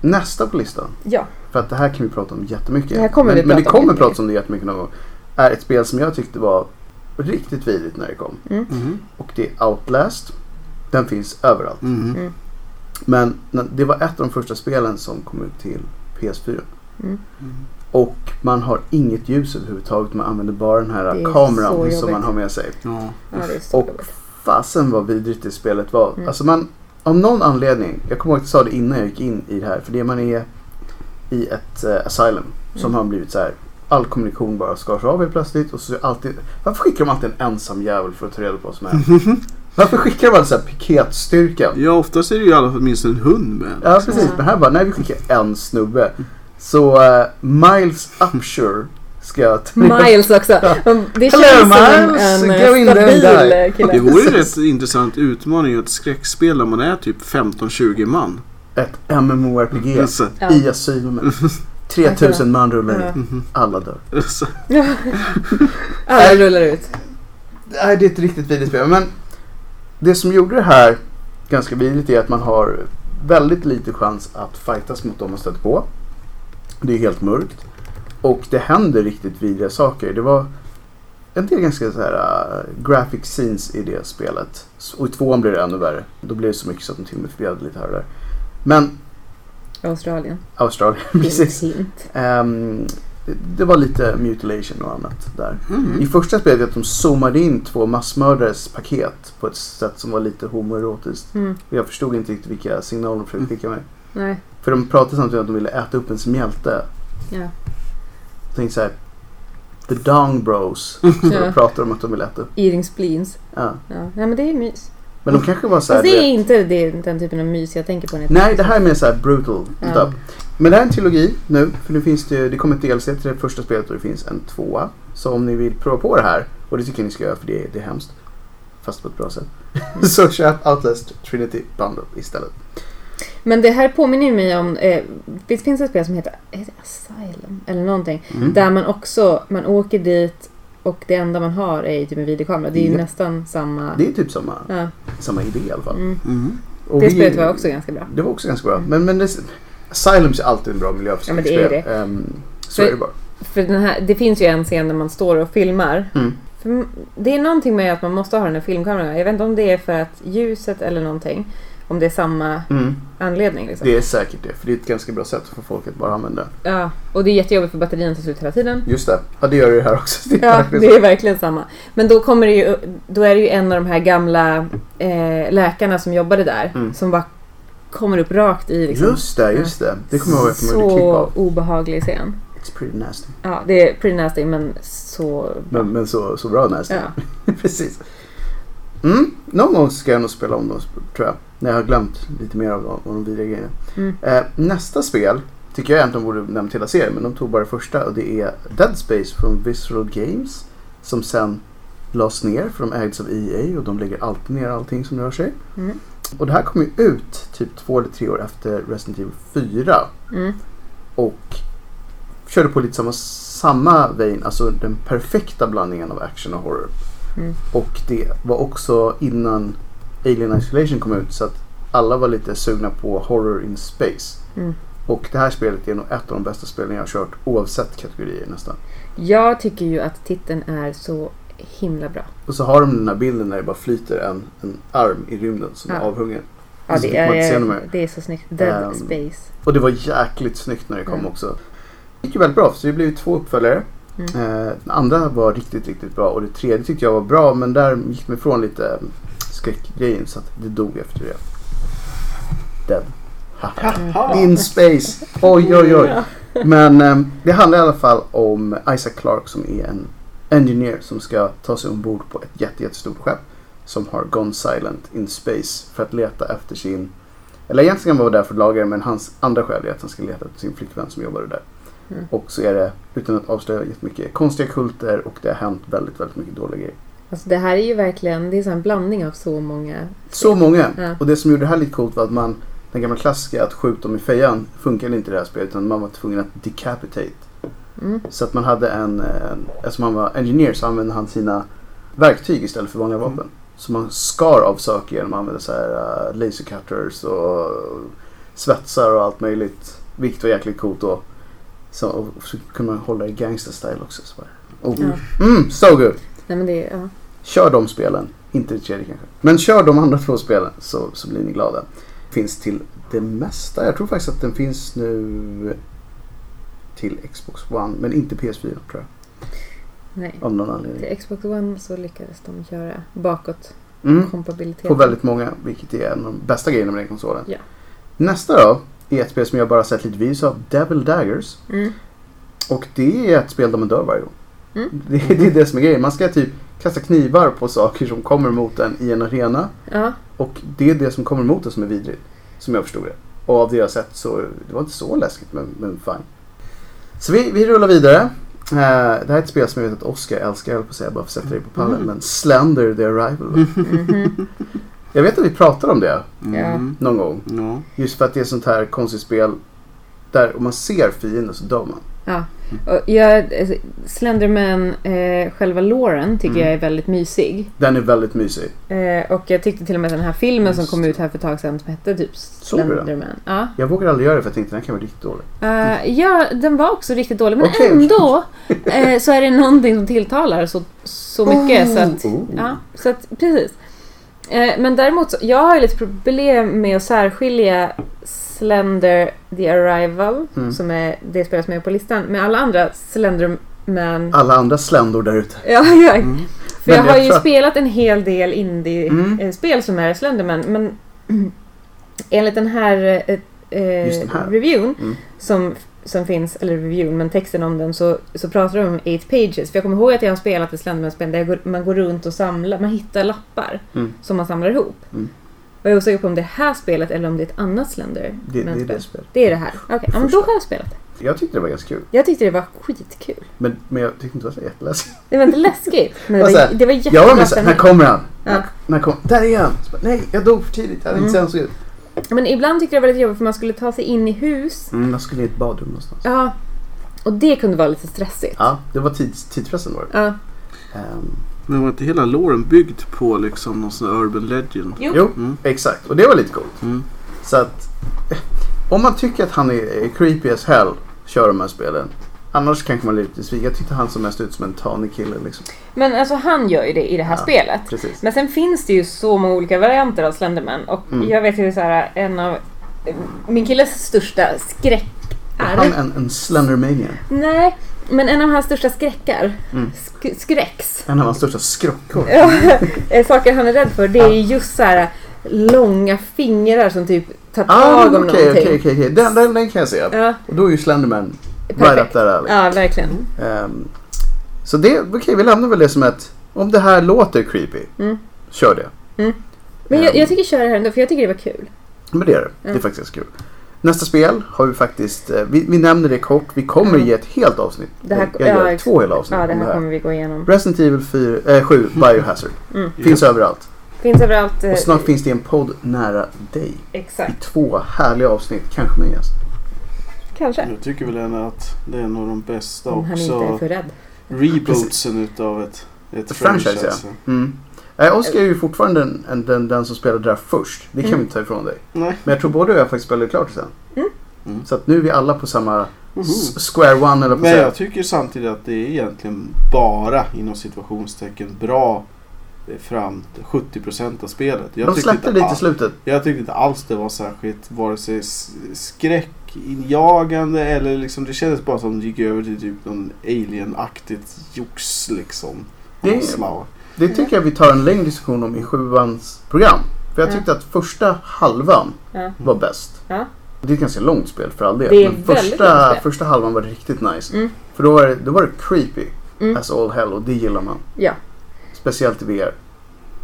Nästa på listan, Ja. för att det här kan vi prata om jättemycket. Det här kommer men, vi men det prata om kommer jättemycket. pratas om det jättemycket någon gång. Är ett spel som jag tyckte var riktigt vidrigt när det kom. Mhm. Och det är Outlast. Den finns överallt. Mhm. Mm. Men det var ett av de första spelen som kom ut till PS4. Och man har inget ljus överhuvudtaget. Man använder bara den här kameran jobbigt. som man har med sig. Ja. Ja, Och jobbigt. fasen vad vidrigt det spelet var. Mm. Alltså man, av någon anledning, jag kommer ihåg att jag sa det innan jag gick in i det här. För det man är i ett eh, asylum som Mm. har blivit så här. All kommunikation bara skars av helt plötsligt. Och så alltid, varför skickar de alltid en ensam jävel för att ta reda på vad som händer? [laughs] Varför skickar alltid så här piketstyrka? ja, oftast är det ju i alla fall minst en hund med. Ja precis, Ja. men här bara, nej vi skickar en snubbe. Så eh, Miles Upshur ska jag Miles också. [laughs] Det Hello, känns som en, Miles. en Go and stabil eh, kille. Det vore ju rätt intressant utmaning i ett skräckspel där man är typ 15-20 man. Ett MMORPG Ja. i asylumet. 3000 man rullar in. Ja. mhm. Alla dör. [laughs] Alla rullar ut. Nej, det är ett riktigt vidrigt spel. Men det som gjorde det här ganska vidrigt är att man har väldigt lite chans att fightas mot dem man stöter på. Det är helt mörkt. Och det händer riktigt vidriga saker. Det var en del ganska så här uh, graphic scenes i det spelet. Och i tvåan blev det ännu värre. Då blev det så mycket så att de till och med förbjöd lite här och där. Men Australien. Australien, [laughs] precis. Ehm, det var lite mutilation och annat där. mm. I första spelet att de zoomade in två massmördares paket på ett sätt som var lite homoerotiskt. Mm. Jag förstod inte riktigt vilka signaler de försökte skicka mig. Nej. För de pratade samtidigt om att de ville äta upp en som hjälte. Ja. Jag tänkte såhär, The Dong Bros. [laughs] Så Ja. de pratar om att de vill äta upp. Eating spleens. Ja. Ja. Nej men det är mys. Men de kanske var såhär, Fast det är inte det, den typen av mys jag tänker på. när jag Nej, det här är mer såhär brutal Ja. stuff. Men det här är en trilogi nu. För nu finns det, det kommer ett DLC till det första spelet och det finns en tvåa. Så om ni vill prova på det här, och det tycker jag ni ska göra för det, är- det är hemskt. Fast på ett bra sätt. [laughs] så köp Outlast Trinity Bundle istället. Men det här påminner ju mig om, eh, det finns ett spel som heter, heter det Asylum eller någonting. Mm. Där man också, man åker dit och det enda man har är typ en videokamera. Det är ju Ja. nästan samma... Det är typ samma, Ja. samma idé i alla fall. Mm. Mm. Och Det vi- spelet var också ganska bra. Det var också ganska bra. Mm. Men, men det, Asylum är alltid en bra miljö för Ja, men det är skräckspel. Ehm, så För- är det bara. För den här, det finns ju en scen där man står och filmar. Mm. Det är någonting med att man måste ha den här filmkameran. Jag vet inte om det är för att ljuset eller någonting. Om det är samma Mm. anledning. Liksom. Det är säkert det, för det är ett ganska bra sätt för folk att bara använda. Ja, och det är jättejobbigt för batterierna tar slut hela tiden. Just det, ja det gör det här också. Det Ja, det är verkligen samma. Men då, kommer det ju, då är det ju en av de här gamla eh, läkarna som jobbade där Mm. som bara kommer upp rakt i liksom. Just det, just det. Det kommer jag ihåg Så obehaglig scen. It's pretty nasty. Ja, det är pretty nasty men så bra. Men, men så, så bra nasty. Ja. [laughs] Precis. Mm, någon gång ska jag nog spela om dem tror jag. När jag har glömt lite mer av de, av de vidare grejerna. Mm. Eh, nästa spel tycker jag egentligen borde nämnt hela serien men de tog bara det första och det är Dead Space från Visceral Games. Som sen lades ner för de ägdes av EA och de lägger alltid ner allting som rör sig. Mm. Och det här kom ju ut typ två eller tre år efter Resident Evil 4. Mm. Och körde på lite samma, samma vein, alltså den perfekta blandningen av action och horror. Mm. Och det var också innan Alien Isolation kom ut så att alla var lite sugna på horror in space. Mm. Och det här spelet är nog ett av de bästa spelen jag har kört oavsett kategorier nästan. Jag tycker ju att titeln är så himla bra. Och så har de den här bilden när det bara flyter en, en arm i rymden som är Ja. avhungen. Ja, Så det är, det är så snyggt. Dead Ehm, Space. Och det var jäkligt snyggt när det kom Mm. också. Det gick ju väldigt bra så det blev två uppföljare. Mm. Andra var riktigt, riktigt bra och det tredje tyckte jag var bra men där gick de ifrån lite eh, skräckgrejen så att det dog efter det. Dead. In space. Oj, oj, oj. Men eh, det handlar i alla fall om Isaac Clarke som är en engineer som ska ta sig ombord på ett jätte, jättestort skepp som har gone silent in space för att leta efter sin eller egentligen han vara där för att laga det men hans andra skäl är att han ska leta efter sin flickvän som jobbade där. Mm. Och så är det, utan att avslöja jättemycket, konstiga kulter och det har hänt väldigt, väldigt mycket dåliga grejer. Alltså det här är ju verkligen, det är så en blandning av så många. Så många! Ja. Och det som gjorde det här lite coolt var att man, den gamla klassiska att skjuta dem i fejan funkade inte i det här spelet utan man var tvungen att decapitate. Mm. Så att man hade en, en eftersom han var engineer så använde han sina verktyg istället för vanliga vapen. Så man skar av saker genom att använda så här uh, laser cutters och svetsar och allt möjligt. Vilket var jäkligt coolt då. Så, och så kunde man hålla i gangster style också. Så bara, oh. Ja. Mm, so good! Nej men det ja. Kör de spelen, inte det tredje kanske. Men kör de andra två spelen så, så blir ni glada. Finns till det mesta. Jag tror faktiskt att den finns nu till Xbox One men inte PS4 tror jag. Nej. Av någon anledning. Till Xbox One så lyckades de göra bakåt Mm. kompatibilitet. På väldigt många, vilket är en av de bästa grejerna med den konsolen. Ja. Nästa då är ett spel som jag bara sett lite videos av, Devil Daggers. Mm. Och det är ett spel där man dör varje gång. Mm. [laughs] Det, det är det som är grejen. Man ska typ kasta knivar på saker som kommer mot en i en arena. Ja. Och det är det som kommer mot en som är vidrigt. Som jag förstod det. Och av det jag sett så, det var inte så läskigt men, men fine. Så vi, vi rullar vidare. Eh, det här är ett spel som jag vet att Oscar älskar, jag höll på att säga bara för att sätta dig på pallen. Mm. Men Slender the Arrival. Mhm. [laughs] Jag vet att vi pratade om det Mm. någon gång. Ja. Just för att det är sånt här konstigt spel där om man ser fienden så dör man. Ja. Och jag, alltså, Slenderman, eh, själva Lauren tycker Mm. jag är väldigt mysig. Den är väldigt mysig. Eh, och jag tyckte till och med den här filmen som Just kom det. ut här för ett tag sedan som hette typ? Slenderman. Ja. Jag vågar aldrig göra det för jag tänkte den kan vara riktigt dålig. Eh, ja, den var också riktigt dålig. Men Okej. ändå eh, så är det någonting som tilltalar så, så mycket. Så att, Oh. ja, så att, precis. Eh, men däremot, så, jag har ju lite problem med att särskilja Slender the Arrival, Mm. som är det spelet som är på listan, med alla andra Slenderman. Alla andra sländor där ute. Ja, [laughs] ja. Mm. För jag Men har jag ju att- spelat en hel del Mm. indie-spel som är Slenderman, men [clears throat] enligt den här, eh, eh, den här. reviewn Mm. som, som finns, eller reviewn, men texten om den så, så pratar de om 8 pages. För jag kommer ihåg att jag har spelat ett Slenderman-spel där går, man går runt och samlar, man hittar lappar Mm. som man samlar ihop. Mm. Och jag är osäker på om det är det här spelet eller om det är ett annat Slender. Det, det är det spelet. Det är det här. Okej, ja, men då har jag spelat det. Jag tyckte det var ganska kul. Jag tyckte det var skitkul. Men, men jag tyckte inte det var så jätteläskigt. Det var inte läskigt, men det så var, här, det var Jag var jättebra med såhär, när kommer han? Ja. När, när kom, där är han! Så bara, Nej, jag dog för tidigt. Jag hade inte Mm. sett ut. Men ibland tyckte jag det var lite jobbigt för man skulle ta sig in i hus. Mm, jag skulle i ett badrum någonstans. Ja. Och det kunde vara lite stressigt. Ja, det var tids, tidspressen var det. Ja. Ehm, Men var inte hela låren byggd på liksom någon sån här urban legend? Jo. jo, Mm. exakt. Och det var lite coolt. Mm. Så att om man tycker att han är, är creepy as hell, kör de här spelen. Annars kanske man blir lite besviken. Jag tyckte han såg mest ut som en tanig kille liksom. Men alltså han gör ju det i det här Ja. spelet. Precis. Men sen finns det ju så många olika varianter av Slenderman och Mm. jag vet ju så här en av min killes största skräckar. Han en, en slendermanian. Nej, men en av hans största skräckar, Mm. sk- skräcks, En av hans största skrockor. Ja, [laughs] eh, saker han är rädd för, det är ju just så här långa fingrar som typ tar Ah, tag om okej, någonting. okej, okej, okej. Den, den, den kan jag se. Ja, Och då är ju Slenderman right up there alley. Ja, verkligen. Ehm, så det, okej, vi lämnar väl det som ett, om det här låter creepy, Mm. kör det. Men jag, Ehm, jag tycker köra det här ändå, för jag tycker det var kul. Men det är det. Det är faktiskt kul. Nästa spel har vi faktiskt, eh, vi, vi nämner det kort, vi kommer Mm. ge ett helt avsnitt. Det här- jag gör ja, två hela avsnitt Ja, det om här kommer vi gå igenom. Resident Evil 4, eh, 7, [laughs] Biohazard. Mm. Finns överallt. Finns överallt. eh, Och snart finns det en podd nära dig. I Exakt. två härliga avsnitt, kanske med en gäst. Kanske. Jag tycker väl ändå att det är en av de bästa Om han inte är också för rädd. rebootsen utav ett, ett Ett franchise, franchise. Mm. Eh, Oskar är ju fortfarande den, en- den, den som spelade där först. Det kan Mm. vi inte ta ifrån dig. Nej. Men jag tror både du och jag faktiskt spelade klart det sen. Mm. Mm. Så att nu är vi alla på samma Mhm. s- square one eller på Men jag tycker samtidigt att det är egentligen bara inom situationstecken bra eh, fram till 70% av spelet. Jag De tyckte släppte inte lite i slutet. Jag tyckte inte alls det var särskilt vare sig s- skräckinjagande eller liksom det kändes bara som det gick över till typ någon alien-aktigt jox liksom. Det-. Det tycker jag vi tar en längre diskussion om i sjuans program. För jag Ja. tyckte att första halvan Ja. var bäst. Ja. Det är ett ganska långt spel för all del. Det är Men första, spel. första halvan var riktigt nice. Mm. För då var, det, då var det creepy Mm. as all hell och det gillar man. Ja. Speciellt i VR.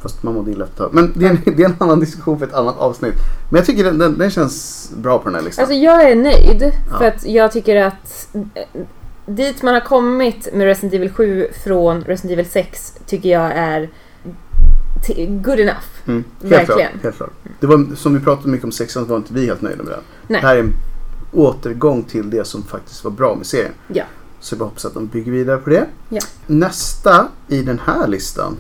Fast man mådde illa efter. Men det är, en, [laughs] det är en annan diskussion för ett annat avsnitt. Men jag tycker den, den, den känns bra på den här listan. Alltså jag är nöjd Ja. för att jag tycker att eh, dit man har kommit med Resident Evil 7 från Resident Evil 6 tycker jag är good enough. Mm, helt Verkligen. Klart, helt klart. Det var, som vi pratade mycket om sexan så var inte vi helt nöjda med den. Nej. Det här är en återgång till det som faktiskt var bra med serien. Ja. Så vi hoppas att de bygger vidare på det. Ja. Nästa i den här listan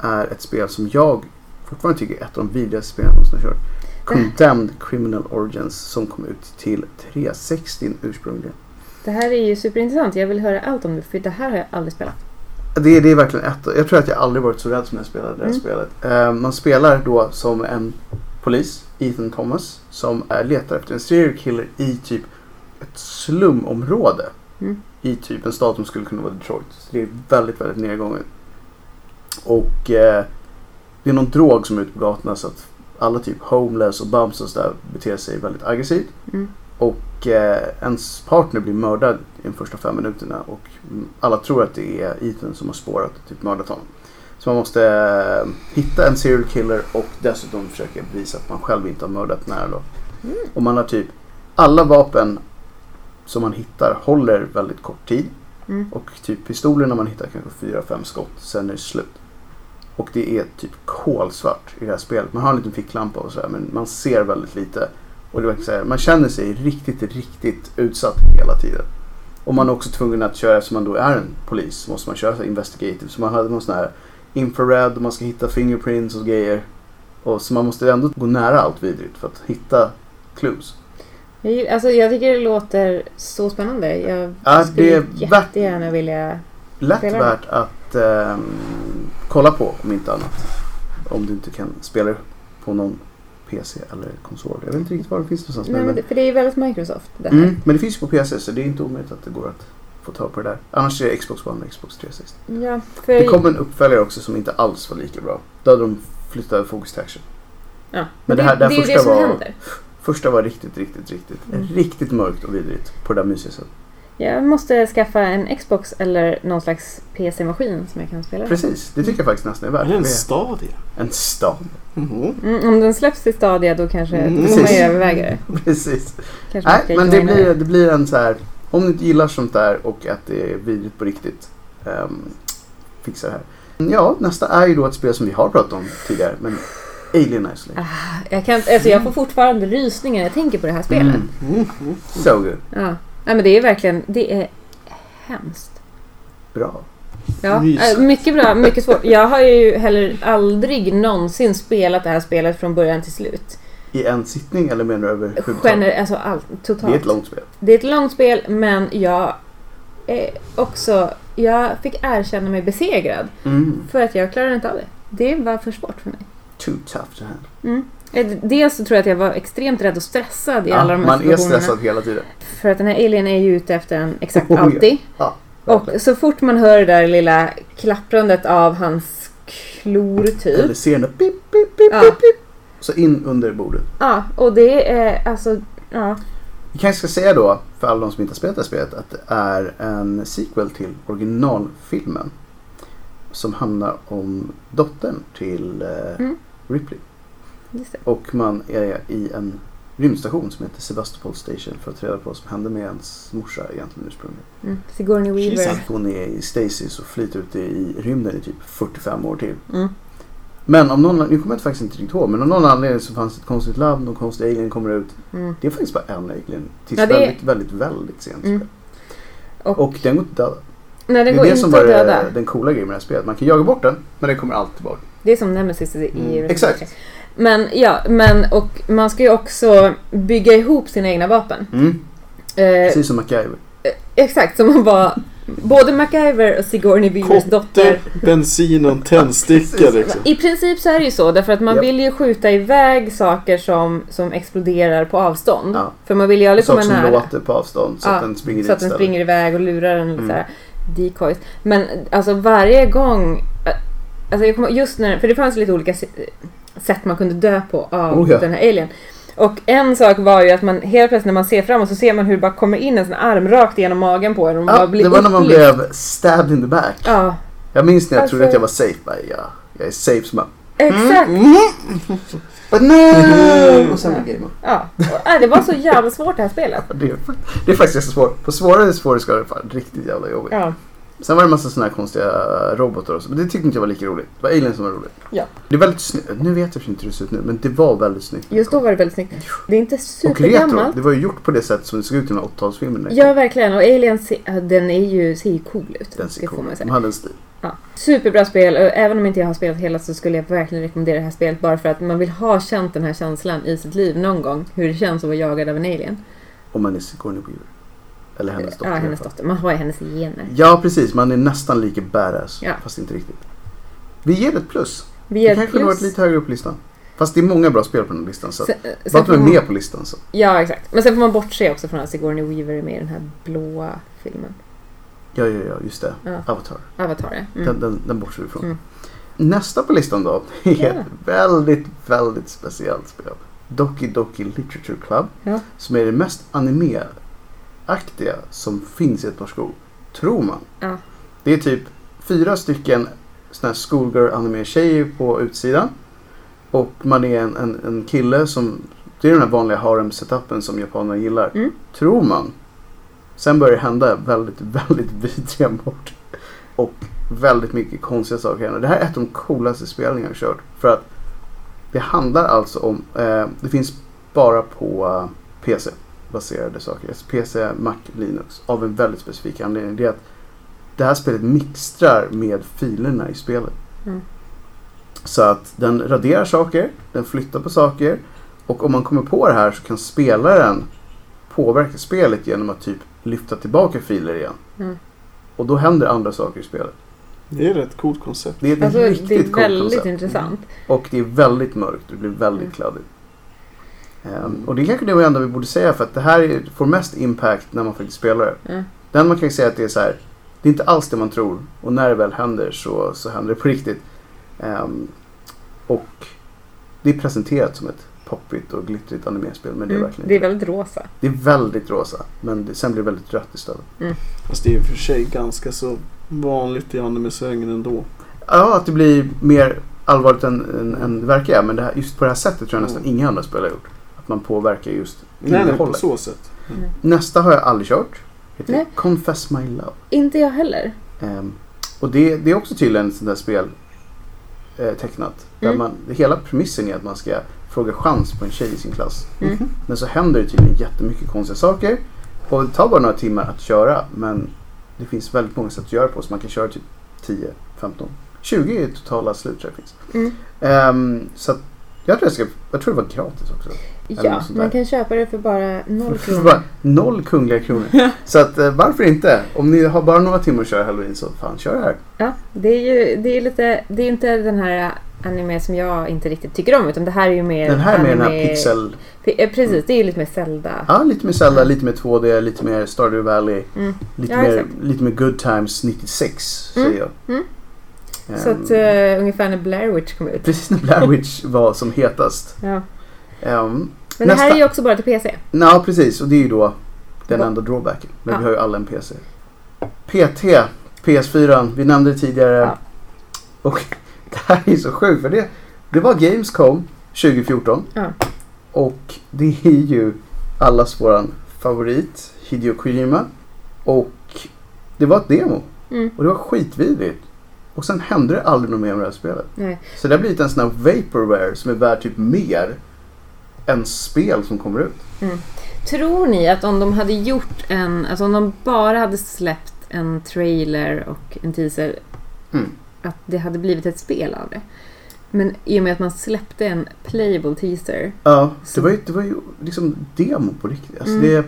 är ett spel som jag fortfarande tycker är ett av de vidrigaste spelen jag någonsin har kört. Condemned Criminal Origins som kom ut till 360 ursprungligen. Det här är ju superintressant. Jag vill höra allt om det för det här har jag aldrig spelat. Det, det är verkligen ett Jag tror att jag aldrig varit så rädd som jag spelade det här Mm. spelet. Eh, man spelar då som en polis, Ethan Thomas, som är letar efter en serial killer i typ ett slumområde. Mm. I typ en stad som skulle kunna vara Detroit. Så det är väldigt, väldigt nedgånget. Och eh, det är någon drog som är ute på gatorna så att alla typ homeless och bums och sådär beter sig väldigt aggressivt. Mm. Och eh, ens partner blir mördad i de första fem minuterna och alla tror att det är Ethan som har spårat och typ mördat honom. Så man måste eh, hitta en serial killer och dessutom försöka bevisa att man själv inte har mördat nära då. Mm. Och man har typ alla vapen som man hittar håller väldigt kort tid. Mm. Och typ pistolerna man hittar kanske fyra, fem skott, sen är det slut. Och det är typ kolsvart i det här spelet. Man har en liten ficklampa och sådär men man ser väldigt lite. Och det så här, man känner sig riktigt, riktigt utsatt hela tiden. Och man är också tvungen att köra, eftersom man då är en polis, så måste man köra så här investigative. Så man hade någon sån här infrared och man ska hitta fingerprints och grejer. Och så man måste ändå gå nära allt vidrigt för att hitta clues. Jag, alltså, jag tycker det låter så spännande. Jag Ja, skulle det är värt- jättegärna vilja... Lätt värt att ehm, kolla på om inte annat. Om du inte kan spela på någon PC eller konsol. Jag vet inte riktigt var det finns någonstans. Nej, men, men det, för det är ju väldigt Microsoft det här. mm, men det finns ju på PC så det är inte omöjligt att det går att få tag på det där. Annars är det Xbox One och Xbox 360. Ja, för... Det kom en uppföljare också som inte alls var lika bra. Då hade de flyttat över fokus till action. ja. Men det här- det här det är ju det första som var- händer. Första var riktigt, riktigt, riktigt, Mm. riktigt mörkt och vidrigt på det där mysiga sättet. Jag måste skaffa en Xbox eller någon slags PC-maskin som jag kan spela på. Precis, det tycker jag faktiskt nästan är värt. Är det en Stadia? en stad. Mhm. Mm, om den släpps till Stadia då kanske Mm, får man ju precis. överväga [laughs] det. Precis. Kanske Nej, men det blir, det blir en så här. Om ni inte gillar sånt där och att det är vidrigt på riktigt. Um, fixa det här. Ja, nästa är ju då ett spel som vi har pratat om tidigare. Men Alien Isolation. Ah, jag, kan, alltså jag får fortfarande rysningar när jag tänker på det här spelet. Mm, Mm, mm. so good. Ja. Nej, men det är verkligen, det är hemskt. Bra. Ja, äh, mycket bra, mycket svårt. [laughs] Jag har ju heller aldrig någonsin spelat det här spelet från början till slut. I en sittning eller menar du över Gener, alltså allt, totalt. Det är ett långt spel. Det är ett långt spel men jag är också... Jag fick erkänna mig besegrad. Mm. För att jag klarade inte av det. Det var för svårt för mig. Too tough to handle. Mm. Eh, Dels så tror jag att jag var extremt rädd och stressad i alla de här man är situationerna. stressad hela tiden. För att den här alien är ju ute efter en exakt Oh, ja. alltid. Ja, Och verkligen. så fort man hör det där lilla klapprandet av hans klor typ. Eller ser där pip, pip, pip, Ja. pip. Så in under bordet. Ja, och det är alltså... Ja. Vi kanske ska säga då, för alla de som inte har spelat det här spelet, att det är en sequel till originalfilmen. Som handlar om dottern till eh, Mm. Ripley. Just det. Och man är i en rymdstation som heter Sebastopol Station för att ta reda på vad som hände med ens morsa egentligen ursprungligen. Mm. Sigourney Weaver. Jesus. Hon är i stasis och flyter ute i rymden i typ 45 år till. Mm. Men om någon, nu kommer jag faktiskt inte riktigt ihåg, men av någon anledning så fanns det ett konstigt labb, någon konstig alien kommer ut. Mm. Det är faktiskt bara en alien. Tills Ja, det är- väldigt, väldigt, väldigt sent. Mm. Och, Och den går inte att döda. nej, Det den är går det inte som att var döda. det- den coola grejen med det här spelet. Man kan jaga bort den, men den kommer alltid tillbaka. Det är som Nemesis i Mm, Resident exakt. Evil 3. Men ja, men och man ska ju också bygga ihop sina egna vapen. Mm. Eh, Precis som MacGyver. exakt, som man var både MacGyver och Sigourney Weavers dotter. Kotte, bensin och en tändsticka liksom. I princip så är det ju så, därför att man Japp. vill ju skjuta iväg saker som, som exploderar på avstånd. Ja. För man vill ju aldrig komma Saker som nära. låter på avstånd så Ja, att den springer Så att den springer iväg och lurar en. Mm. Så här, decoys. Men alltså varje gång... äh, Alltså jag kommer, just när, för det fanns lite olika sätt man kunde dö på av Oh ja. den här alien. Och en sak var ju att man helt plötsligt när man ser framåt så ser man hur det bara kommer in en sån arm rakt igenom magen på en och man Ja, det var när man blev stabbed in the back. Ja, Jag minns när jag trodde Alltså- att jag var safe. Bara, ja, jag är safe. Så bara, exakt. mm. But no! Och sen var gamen. Ja. Och, äh, det var så jävla svårt det här spelet. Det är, det är faktiskt ganska svårt. På svårare svårighetsgrader är det fan riktigt jävla jobbigt. Ja. Sen var det en massa sådana här konstiga robotar och så. Men det tyckte inte jag var lika roligt. Det var Alien som var roligt. Ja. Det är väldigt snyggt. Nu vet jag inte hur det ser ut nu. Men det var väldigt snyggt. Just då var det väldigt snyggt. Det är inte Och retro. supergammalt. Det var ju gjort på det sätt som det såg ut i de här 80-talsfilmerna. Ja, verkligen. Och Alien den är ju, ser ju cool ut. Den ser det cool ut. De hade en stil. Ja. Superbra spel. och Även om inte jag har spelat hela så skulle jag verkligen rekommendera det här spelet bara för att man vill ha känt den här känslan i sitt liv någon gång. Hur det känns att vara jagad av en alien. Om man är Sigourney Weaver. Eller hennes dotter. ja, hennes dotter. Man har ju hennes gener. Ja, precis. Man är nästan lika badass. Ja. Fast inte riktigt. Vi ger det ett plus. Vi Det ger kanske kunde varit lite högre upp på listan. Fast det är många bra spel på den här listan. Så att, Sen, bara sen att de får är man, med på listan. Så. ja, exakt. Men sen får man bortse också från att Sigourney Weaver är med i den här blåa filmen. Ja, ja, ja. Just det. Ja. Avatar. Avatar, ja. Den, Mm. den, den bortser vi ifrån. Mm. Nästa på listan då [laughs] är Ja. ett väldigt, väldigt speciellt spel. Doki Doki Literature Club. Ja. Som är det mest anime-aktiga som finns i ett par skor. Tror man. Ja. Det är typ fyra stycken såna här schoolgirl anime-tjejer på utsidan. Och man är en, en, en kille som... Det är den här vanliga harem-setupen som japanerna gillar. Mm. Tror man. Sen börjar det hända väldigt, [laughs] väldigt vidriga mord. Och väldigt mycket konstiga saker händer. Det här är ett av de coolaste spelen jag har kört. För att det handlar alltså om... Eh, det finns bara på eh, PC baserade saker. Alltså PC, Mac, Linux. Av en väldigt specifik anledning. Det är att det här spelet mixtrar med filerna i spelet. Mm. Så att den raderar saker, den flyttar på saker. Och om man kommer på det här så kan spelaren påverka spelet genom att typ lyfta tillbaka filer igen. Mm. Och då händer andra saker i spelet. Det är ett rätt coolt koncept. Det är ett Alltså, riktigt det är coolt väldigt koncept. intressant. Och det är väldigt mörkt. Det blir väldigt Mm. kladdigt. Ehm, och det är kanske det enda vi borde säga för att det här är, får mest impact när man faktiskt spelar det. Ja. Den man kan säga att det är så här. Det är inte alls det man tror. Och när det väl händer så, så händer det på riktigt. Ehm, och det är presenterat som ett poppigt och glittrigt animespel. Men det är Mm. verkligen Det är väldigt rosa. det. är väldigt rosa. Men det, sen blir det väldigt rött istället. Fast det är i och för sig ganska så vanligt i anime-svängen ändå. Ja, att det blir mer allvarligt än, än, än det verkar. Men det här, just på det här sättet tror jag nästan Mm. inga andra spel har gjort. Att man påverkar just Nej, nej, på så sätt. Mm. Nästa har jag aldrig kört. Heter Nej. Confess My Love. Inte jag heller. Ehm, och det, det är också tydligen ett sånt där spel eh, tecknat. Där Mm. man, hela premissen är att man ska fråga chans på en tjej i sin klass. Mm. Men så händer det tydligen jättemycket konstiga saker. Och det tar bara några timmar att köra. Men det finns väldigt många sätt att göra på. Så man kan köra typ 10, 15, 20 i totala slut tror jag finns. Mm. Ehm, så att Jag tror, jag, ska, jag tror det var gratis också. Ja, man kan köpa det för bara noll För kronor. bara noll kungliga kronor. Så att eh, varför inte? Om ni har bara några timmar att köra halloween så fan kör det här. Ja, det är ju det är lite, det är inte den här anime som jag inte riktigt tycker om utan det här är ju mer Den här med den här pixel... Eh, Precis, det är ju lite mer Zelda. Ja, lite mer Zelda, lite mer 2D, lite mer Stardew Valley. Mm. Lite, Ja, mer, exakt. lite mer Good Times 96 Mm, säger jag. mm. Så att uh, ungefär när Blair Witch kom ut. Precis när Blair Witch var som hetast. Ja. Um, Men det här Nästa. är ju också bara till PC. Ja, precis. Och det är ju då den enda drawbacken. Men Ja. vi har ju alla en PC. PT, PS4, vi nämnde det tidigare. Ja. Och [laughs] det här är så sjukt för det, det var Gamescom 2014. Ja. Och det är ju allas våran favorit, Hideo Kojima. Och det var ett demo. Mm. Och det var skitvidrigt. Och sen hände det aldrig något mer med det här spelet. Nej. Så det har blivit en sån här vaporware som är värd typ mer än spel som kommer ut. Tror ni att om de hade gjort en, alltså om de bara hade släppt en trailer och en teaser, Mm. att det hade blivit ett spel av det? Men i och med att man släppte en playable teaser. Ja, det Så- var ju, det var ju liksom demo på riktigt. Alltså Mm. det,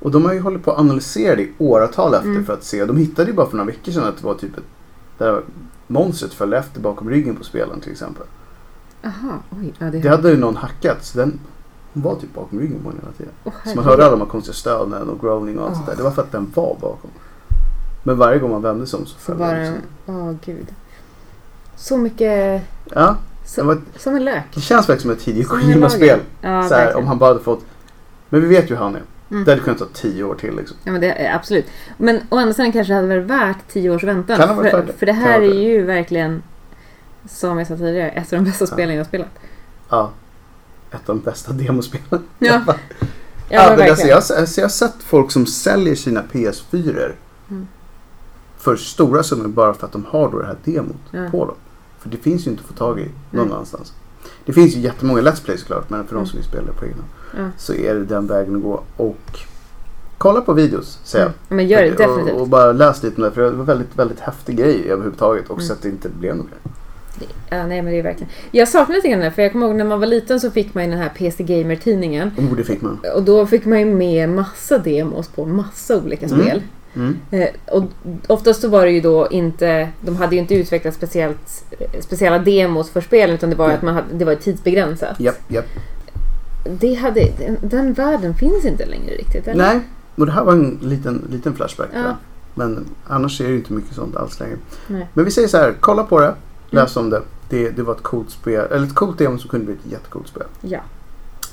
och de har ju hållit på att analysera det i åratal efter Mm. för att se. De hittade ju bara för några veckor sedan att det var typ ett, där monstret följde efter bakom ryggen på spelaren till exempel. Aha, oj. Ja, det, Det hade ju någon hackat så den hon var typ bakom ryggen på den hela tiden. Åh, Så man hörde alla de här konstiga stönen och groaning och allt sånt där. Det var för att den var bakom. Men varje gång man vände sig om så föll den. Liksom. åh gud. Så mycket, Ja, så, var, som en lök. det känns verkligen som ett tidigt Kojima-spel. Ja, Så om han bara hade fått... Men vi vet ju hur han är. Mm. Det hade kunnat ta tio år till liksom. Ja, men det, är- absolut. Men å andra sidan kanske det hade varit värt tio års väntan. Kan för, värt det. för det här är ju verkligen, som jag sa tidigare, ett av de bästa Ja. spelen jag har spelat. Ja. Ett av de bästa demospelen. Ja, [laughs] ja, men alltså, verkligen. jag, alltså, jag har sett folk som säljer sina PS4 Mm. för stora summor bara för att de har då det här demot Ja. på dem. För det finns ju inte att få tag i någon Nej. annanstans. Det finns ju jättemånga Let's Play såklart men för de Mm. som vill spela på egna Ja. så är det den vägen att gå. Och kolla på videos säger jag. Mm. Men gör det och, definitivt. och bara läs lite om det för det var väldigt, väldigt häftig grej överhuvudtaget och Mm. så att det inte blev något. mer. Ja, nej men det är verkligen. Jag saknar lite grann det, för jag kommer ihåg när man var liten så fick man ju den här PC Gamer-tidningen. Oh, det fick man. Och då fick man ju med massa demos på massa olika Mm. spel. Mm. Eh, och oftast så var det ju då inte, de hade ju inte utvecklat speciellt, eh, speciella demos för spelen utan det var Nej. att man hade, det var tidsbegränsat. Japp, japp. Det hade, den, den världen finns inte längre riktigt, eller? Nej, och det här var en liten, liten flashback. Ja. Men annars är det ju inte mycket sånt alls längre. Nej. Men vi säger så här, kolla på Mm. det, läs om det. det. Det var ett coolt spel, eller ett coolt demo som kunde bli ett jättecoolt spel. Ja.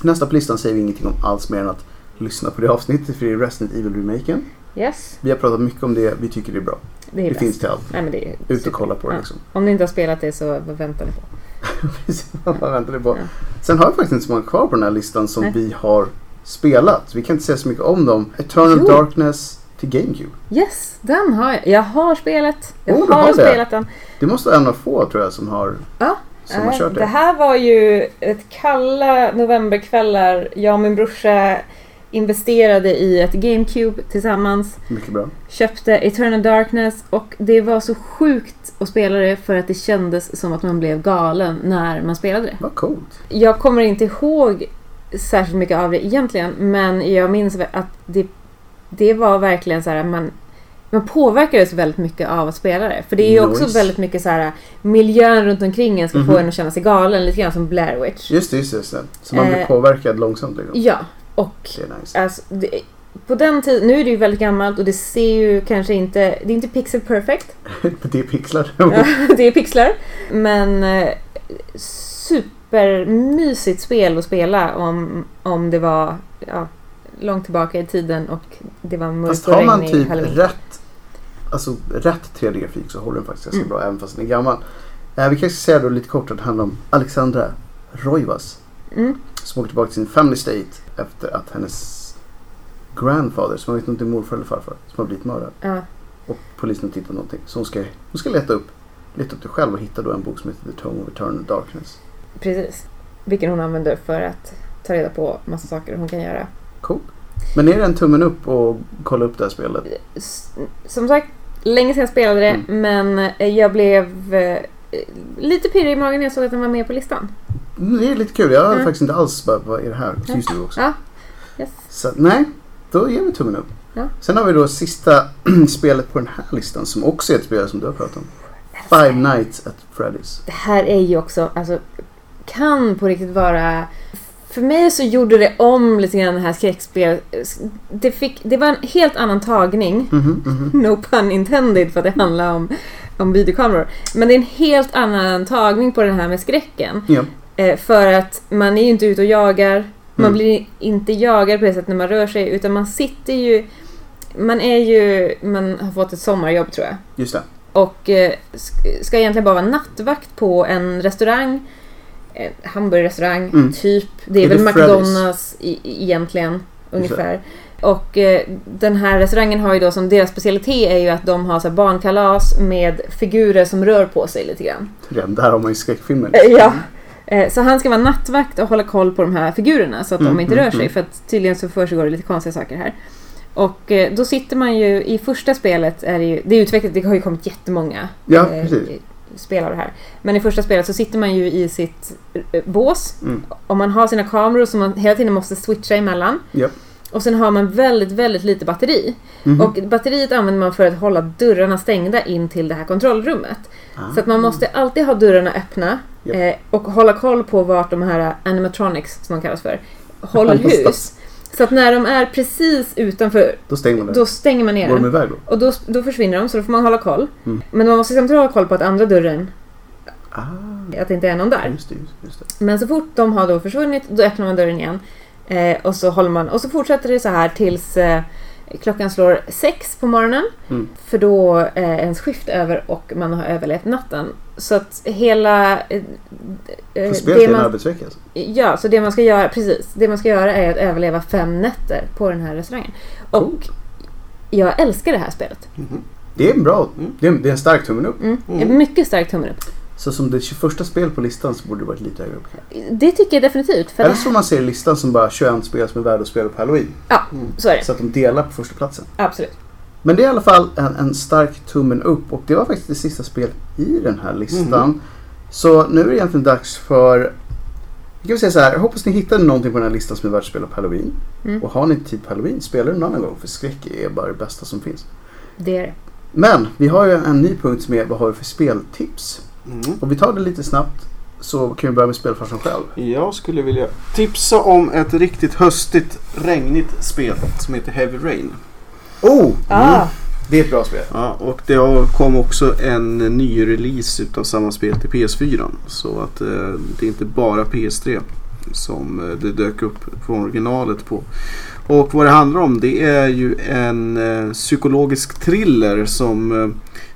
Nästa på listan säger vi ingenting om alls mer än att lyssna på det avsnittet för det är Resident Evil-remaken. Yes, Vi har pratat mycket om det, vi tycker det är bra. det är Det finns till allt. Nej, men det är Ut och super. kolla på det Ja. liksom. Om ni inte har spelat det så vad väntar ni på? [laughs] Precis, vad väntar ni på? Ja. Sen har vi faktiskt inte så många kvar på den här listan som Nej. vi har spelat. Vi kan inte säga så mycket om dem. Eternal Jo. Darkness till GameCube. Yes, den har jag. Jag har spelet. Jag Oh, du har, har spelat den. Det måste vara en av få tror jag som har, Ja. som har Eh, kört det det. här var ju ett kalla novemberkvällar. Jag och min brorsa investerade i ett GameCube tillsammans. Mycket bra. Köpte Eternal Darkness och det var så sjukt att spela det för att det kändes som att man blev galen när man spelade det. Vad coolt. Jag kommer inte ihåg särskilt mycket av det egentligen men jag minns att det, det var verkligen så här att man man påverkades väldigt mycket av att spela det. För det är ju också Nice. väldigt mycket så här miljön runt omkring en ska Mhm. få en att känna sig galen. Lite grann som Blair Witch. Just det, just det. Just det. Så man blir Eh, påverkad långsamt liksom. Ja, och Det är nice. alltså, det, på den tiden, nu är det ju väldigt gammalt och det ser ju kanske inte, det är inte pixel perfect. [laughs] det är pixlar. [laughs] Ja, det är pixlar. Men eh, supermysigt spel att spela om, om det var ja, långt tillbaka i tiden och det var mörkt Fast och har man typ halloween. rätt, alltså rätt 3D-grafik så håller den faktiskt ganska Mm. bra även fast den är gammal. Eh, vi kanske säga då lite kort att det handlar om Alexandra Roivas Mm. som åker tillbaka till sin family state efter att hennes grandfather, som man vet inte är morfar eller farfar, som har blivit mördad. Ja, Och polisen har tittat någonting. Så hon ska, hon ska leta upp leta upp det själv och hitta då en bok som heter The Tome of Eternal Darkness. precis. Vilken hon använder för att ta reda på massa saker hon kan göra. Cool. Men är det en tummen upp och kolla upp det här spelet? Som sagt, länge sedan jag spelade det Mm. men eh, jag blev eh, lite pirrig i magen när jag såg att den var med på listan. det är lite kul. Jag har Mm. faktiskt inte alls bara, vad är det här? Just nu också. Ja. Yes. Så nej, då ger vi tummen upp. Ja. Sen har vi då sista [clears throat] spelet på den här listan som också är ett spel som du har pratat om. Five Nights at Freddy's. Det här är ju också, alltså, kan på riktigt vara... För mig så gjorde det om lite grann det här skräckspel. Det, fick, det var en helt annan tagning. Mhm, mhm. [laughs] No pun intended för att det handlar om, om videokameror. Men det är en helt annan tagning på det här med skräcken. Ja. Eh, för att man är ju inte ute och jagar. Man Mm. blir inte jagad på det sättet när man rör sig. Utan man sitter ju... Man är ju... Man har fått ett sommarjobb tror jag. Just det. Och eh, sk- ska egentligen bara vara nattvakt på en restaurang. En hamburgerrestaurang, Mm. typ. Det är, Är väl det McDonalds i, egentligen, ungefär. Och eh, den här restaurangen har ju då som deras specialitet är ju att de har så barnkalas med figurer som rör på sig lite grann. Redan där har man ju skräckfilmer. Eh, Ja. Eh, Så han ska vara nattvakt och hålla koll på de här figurerna så att Mm, de inte mm, rör sig. mm. För att tydligen så försiggår det lite konstiga saker här. Och eh, då sitter man ju i första spelet, är det, ju, det är utvecklat, det har ju kommit jättemånga Ja, eh, precis. Spel av det här. Men i första spelet så sitter man ju i sitt eh, bås Mm. och man har sina kameror som man hela tiden måste switcha emellan. Japp. Och sen har man väldigt, väldigt lite batteri. Mhm. Och batteriet använder man för att hålla dörrarna stängda in till det här kontrollrummet. Ah. Så att man måste alltid ha dörrarna öppna Japp. eh, och hålla koll på vart de här animatronics, som de kallas för, håller hus. Så att när de är precis utanför, Då stänger man det. då stänger man ner Går de den. iväg då? Och då, då försvinner de, så då får man hålla koll. Mm. Men man måste samtidigt hålla koll på att andra dörren, Ah, att det inte är någon där. just det, just, just det. Men så fort de har då försvunnit, då öppnar man dörren igen. Eh, och så håller man, och så fortsätter det så här tills eh, klockan slår sex på morgonen. Mm. För då är ens skift över och man har överlevt natten. Så att hela... Eh, eh, Får spelet det i en man, arbetsvecka alltså. ja, så det man ska göra, precis. Det man ska göra är att överleva fem nätter på den här restaurangen. Och jag älskar det här spelet. Mhm. Det är en bra, Mm. det är, en- det är en stark tummen upp. Mm. Mm. Mycket starkt tummen upp. Så som det 21 spel på listan så borde det varit lite högre upp. Det tycker jag definitivt. För Eller det, så får man se listan som bara 21 spel som är värda att spela på Halloween. så är det. Så att de delar på första platsen. Absolut. Men det är i alla fall en, en stark tummen upp och det var faktiskt det sista spelet i den här listan. Mhm. Så nu är det egentligen dags för... Vi kan säga så här, jag hoppas ni hittade någonting på den här listan som är värt att spela på Halloween. Mm. Och har ni inte tid på Halloween, spela det någon annan gång för skräck är bara det bästa som finns. Det är det. Men vi har ju en ny punkt som är vad har vi för speltips? Mm. Och vi tar det lite snabbt så kan vi börja med spelfarsan själv. Jag skulle vilja tipsa om ett riktigt höstigt, regnigt spel som heter Heavy Rain. Oh! Ah, Det är ett bra spel. Ja, och det har- kom också en ny release utav samma spel till PS4. Så att eh, det är inte bara PS3 som eh, det dök upp från originalet på. Och vad det handlar om det är ju en eh, psykologisk thriller som eh,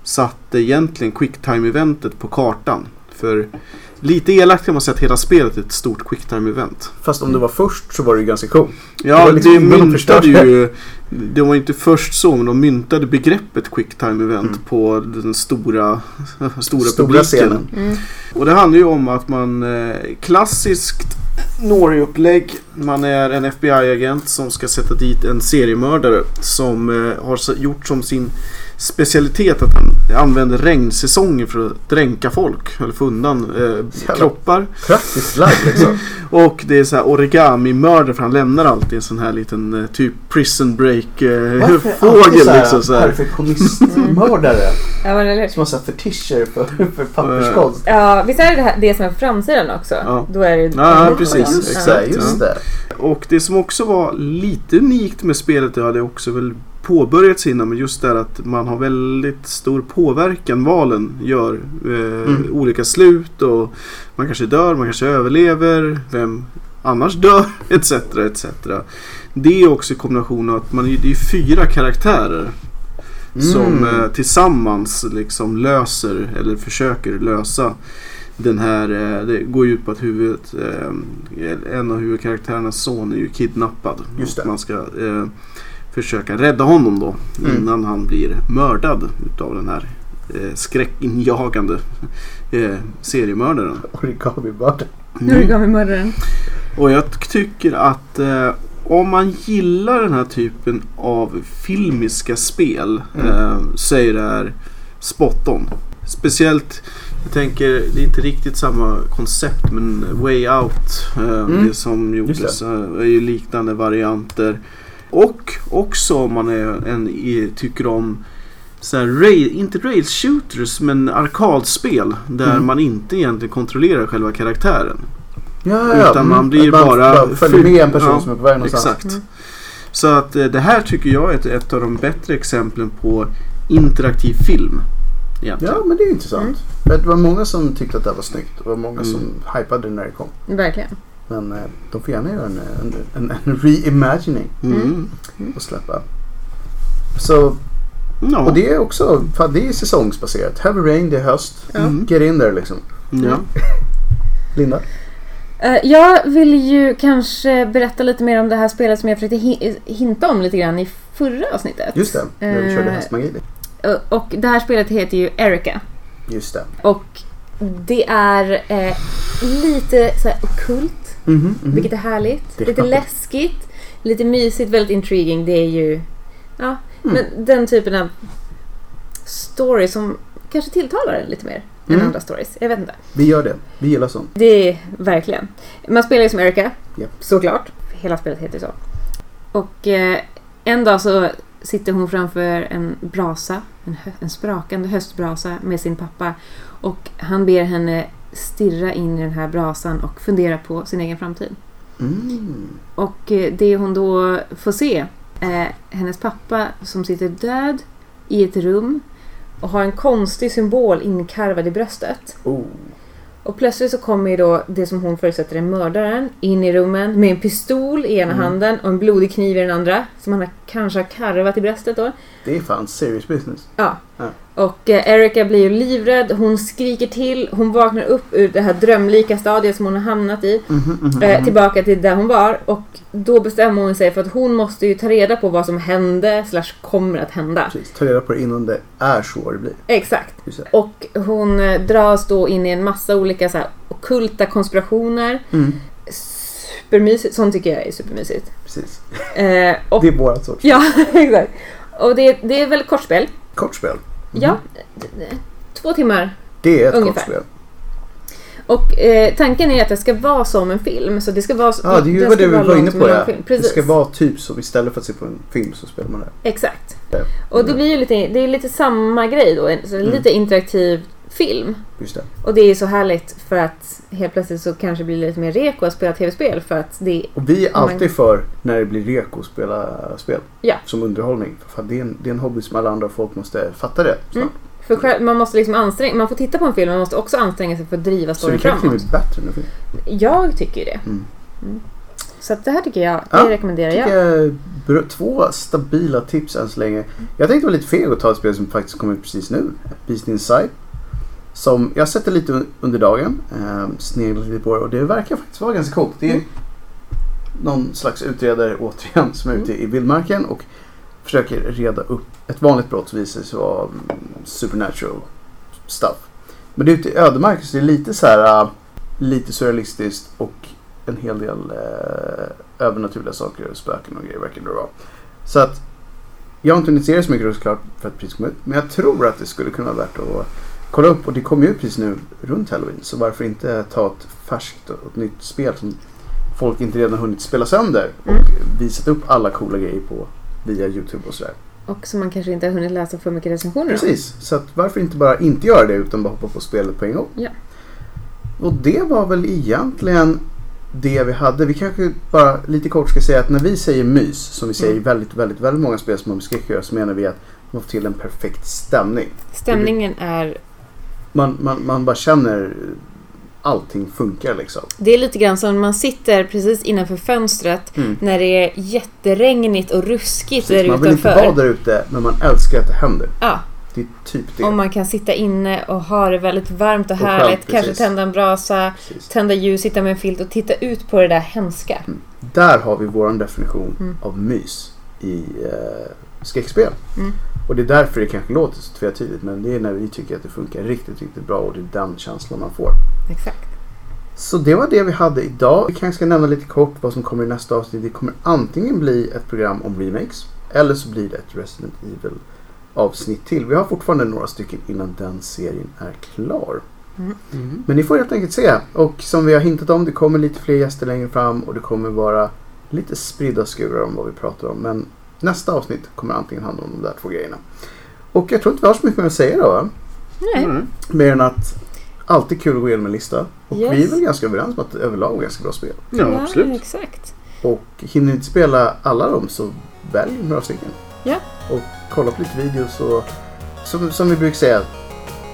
satte egentligen quicktime-eventet på kartan. För lite elakt kan man säga att hela spelet är ett stort quicktime-event. Fast om det var först så var det ju ganska coolt. Det Ja, det, liksom som myntade ju... Det var inte först så, men de myntade begreppet quicktime event Mm. på den stora, [laughs] stora, Stora publiken. scenen. mm. Och det handlar ju om att man eh, klassiskt Nori-upplägg. Man är en FBI-agent som ska sätta dit en seriemördare som eh, har gjort som sin specialitet att han använder regnsäsongen för att dränka folk eller få undan eh, kroppar. Praktiskt lagd liksom. [laughs] Och det är så här origami-mördare för han lämnar alltid en sån här liten eh, typ prison break eh, fågel liksom så här. perfektionistmördare [laughs] Ja, men eller hur? som har satt fetischer för, för papperskonst. Ja, visst är det det, här, det som är på framsidan också? Ja. Då är det Ja, precis. exakt, det. Och det som också var lite unikt med spelet, det hade också väl påbörjats innan, men just det att man har väldigt stor påverkan valen gör. Eh, Mm. Olika slut och man kanske dör, man kanske överlever, vem annars dör, [laughs] etc. etc. Det är också i kombination av att man, det är fyra karaktärer som Mm. eh, tillsammans liksom löser eller försöker lösa den här, eh, det går ju ut på att huvudet, eh, en av huvudkaraktärernas son är ju kidnappad. Just det. man ska eh, försöka rädda honom då Mm. innan han blir mördad utav den här eh, skräckinjagande eh, seriemördaren. Origami-mördare. Nu är det igång med mördaren. Och jag tycker att eh, om man gillar den här typen av filmiska spel Mm. eh, så är det här spot on. Speciellt, Jag tänker, det är inte riktigt samma koncept men Way Out, eh, Mm. det som gjordes, eh, är ju liknande varianter. Och också om man är en, tycker om så här, rail, inte rails shooters men arkadspel där Mm. man inte egentligen kontrollerar själva karaktären. Ja, ja. Utan man Mm. blir Att bara följer med en person Ja, som är på väg någonstans. Exakt. Mm. Så att eh, det här tycker jag är ett, ett av de bättre exemplen på interaktiv film. Egentligen. Ja, men det är intressant. Mm. Det var många som tyckte att det var snyggt. Det var många Mm. som hypade när det kom. Verkligen. Men eh, de får gärna göra en, en, en, en reimagining Mm. och släppa. Så, Ja. och det är också, fan, det är säsongsbaserat. Heavy Rain, det är höst. Mm. Get in there liksom. ja. [laughs] Linda? Eh, Jag vill ju kanske berätta lite mer om det här spelet som jag försökte hi- hinta om lite grann i förra avsnittet. Just det, när vi körde Eh, hästmagi. Eh, Och det här spelet heter ju Erica. Just det. Och det är eh, lite så här Mhm, mhm. vilket är härligt. Det är lite läskigt, lite mysigt, väldigt intriguing. Det är ju... Ja, Mm. men den typen av story som kanske tilltalar en lite mer än Mm. andra stories. Jag vet inte. Vi gör det. Vi gillar sånt. Det är verkligen. Man spelar ju som Erica, Ja. såklart. Hela spelet heter så. Och eh, en dag så sitter hon framför en brasa, en, en sprakande höstbrasa med sin pappa. Och han ber henne stirra in i den här brasan och fundera på sin egen framtid. Mm. Och eh, det hon då får se är hennes pappa som sitter död i ett rum och har en konstig symbol inkarvad i bröstet. Oh. Och plötsligt så kommer ju då det som hon förutsätter är mördaren in i rummen med en pistol i ena Mm. handen och en blodig kniv i den andra. Som han har, kanske har karvat i bröstet då. Det är fan serious business. Ja. Ja. Och eh, Erika blir ju livrädd. Hon skriker till. Hon vaknar upp ur det här drömlika stadiet som hon har hamnat i. Mhm, mhm, Eh, mhm. tillbaka till där hon var. Och då bestämmer hon sig för att hon måste ju ta reda på vad som hände slash kommer att hända. Precis. Ta reda på det innan det är så det blir. Exakt. Och hon eh, dras då in i en massa olika så här, ockulta konspirationer. Mm. Supermysigt. Sånt tycker jag är supermysigt. Precis. Eh, och, Det är vårat sorts. Ja, [laughs] exakt. Och det, det är spel. Kortspel. Ja, d- d- två timmar. Det är ett Ungefär. kortspel. Och eh, tanken är att det ska vara som en film. Så det ska vara, Ja, det är ju vad var inne som på. Ja. Det ska vara typ så istället för att se på en film så spelar man det. Exakt. Ja. Och det blir ju lite, det är lite samma grej då. Så Mm. lite interaktiv film. Just det. Och det är så härligt för att helt plötsligt så kanske blir det lite mer reko att spela tv-spel för att det Och vi är alltid för när det blir reko att spela spel. Ja. Som underhållning. För fan, det, är en, det är en hobby som alla andra folk måste fatta det. Mm. För själv, man måste liksom anstränga man får titta på en film men man måste också anstränga sig för att driva Så det storyn kanske till och framåt. med är bättre nu. Jag tycker det. Mm. Så att det här tycker jag, det Ja, rekommenderar jag. två stabila tips än så länge. Jag tänkte vara lite feg och ta ett spel som faktiskt kommer ut precis nu. Beast Inside. Som jag sätter lite un- under dagen. Eh, sneglat lite på det och det verkar faktiskt vara ganska coolt. Det är Mm. någon slags utredare återigen som är ute i vildmarken och försöker reda upp ett vanligt brott som visar sig vara mm, supernatural stuff. Men det är ute i ödemark så det är lite så här äh, lite surrealistiskt och en hel del eh, övernaturliga saker, spöken och grejer verkar det vara. Så att jag har inte hunnit se det så mycket då såklart för att precis komma ut. Men jag tror att det skulle kunna vara värt att kolla upp och det kommer ju ut precis nu runt Halloween. Så varför inte ta ett färskt och ett nytt spel som folk inte redan har hunnit spela sönder och Mm. visat upp alla coola grejer på via Youtube och sådär. Och som man kanske inte har hunnit läsa för mycket recensioner om. Precis, så att varför inte bara inte göra det utan bara hoppa på spelet på en gång. Ja. Och det var väl egentligen det vi hade. Vi kanske bara lite kort ska säga att när vi säger mys, som vi säger i Mm. väldigt, väldigt, väldigt många spel som man med skräck så menar vi att man får till en perfekt stämning. Stämningen är... Man, man, man bara känner allting funkar liksom. Det är lite grann som när man sitter precis innanför fönstret Mm. när det är jätteregnigt och ruskigt Precis, där man vill inte utanför. vara där ute, men man älskar att det händer. Ja, Det är typ det. och man kan sitta inne och ha det väldigt varmt och, Och härligt. Kanske precis. tända en brasa, Precis. tända ljus, sitta med en filt och titta ut på det där hemska. Där har vi vår definition Mm. av mys i eh, skräckspel. Mm. Och det är därför det kanske låter så tvetydigt men det är när vi tycker att det funkar riktigt, riktigt bra och det är den känslan man får. Exakt. Så det var det vi hade idag. Vi kanske ska nämna lite kort vad som kommer i nästa avsnitt. Det kommer antingen bli ett program om remakes eller så blir det ett Resident Evil avsnitt till. Vi har fortfarande några stycken innan den serien är klar. Mm. Men ni får helt enkelt se. Och som vi har hintat om, det kommer lite fler gäster längre fram och det kommer vara lite spridda skurar om vad vi pratar om. Men nästa avsnitt kommer antingen handla om de där två grejerna. Och jag tror inte vi har så mycket mer att säga då. Va? Nej. Mm. Mer än att alltid kul att gå igenom en lista. Och Yes. vi är väl ganska överens om att det överlag är ganska bra spel. Ja, absolut. exakt. Och hinner ni inte spela alla dem så välj några stycken. Ja. Och kolla på lite videos och som, som vi brukar säga,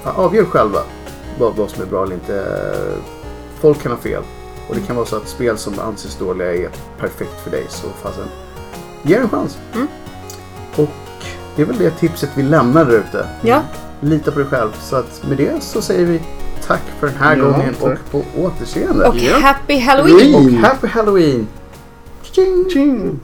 ja, avgör själva vad, vad som är bra eller inte. Folk kan ha fel. Och det kan vara så att spel som anses dåliga är perfekt för dig. Så fasen, ge en chans. Mm. Och det är väl det tipset vi lämnar där ute. Ja. Lita på dig själv. Så att med det så säger vi tack för den här Ja, gången tack. och på återseende. Och Ja. happy halloween! Och happy halloween! Tjing! Tjing!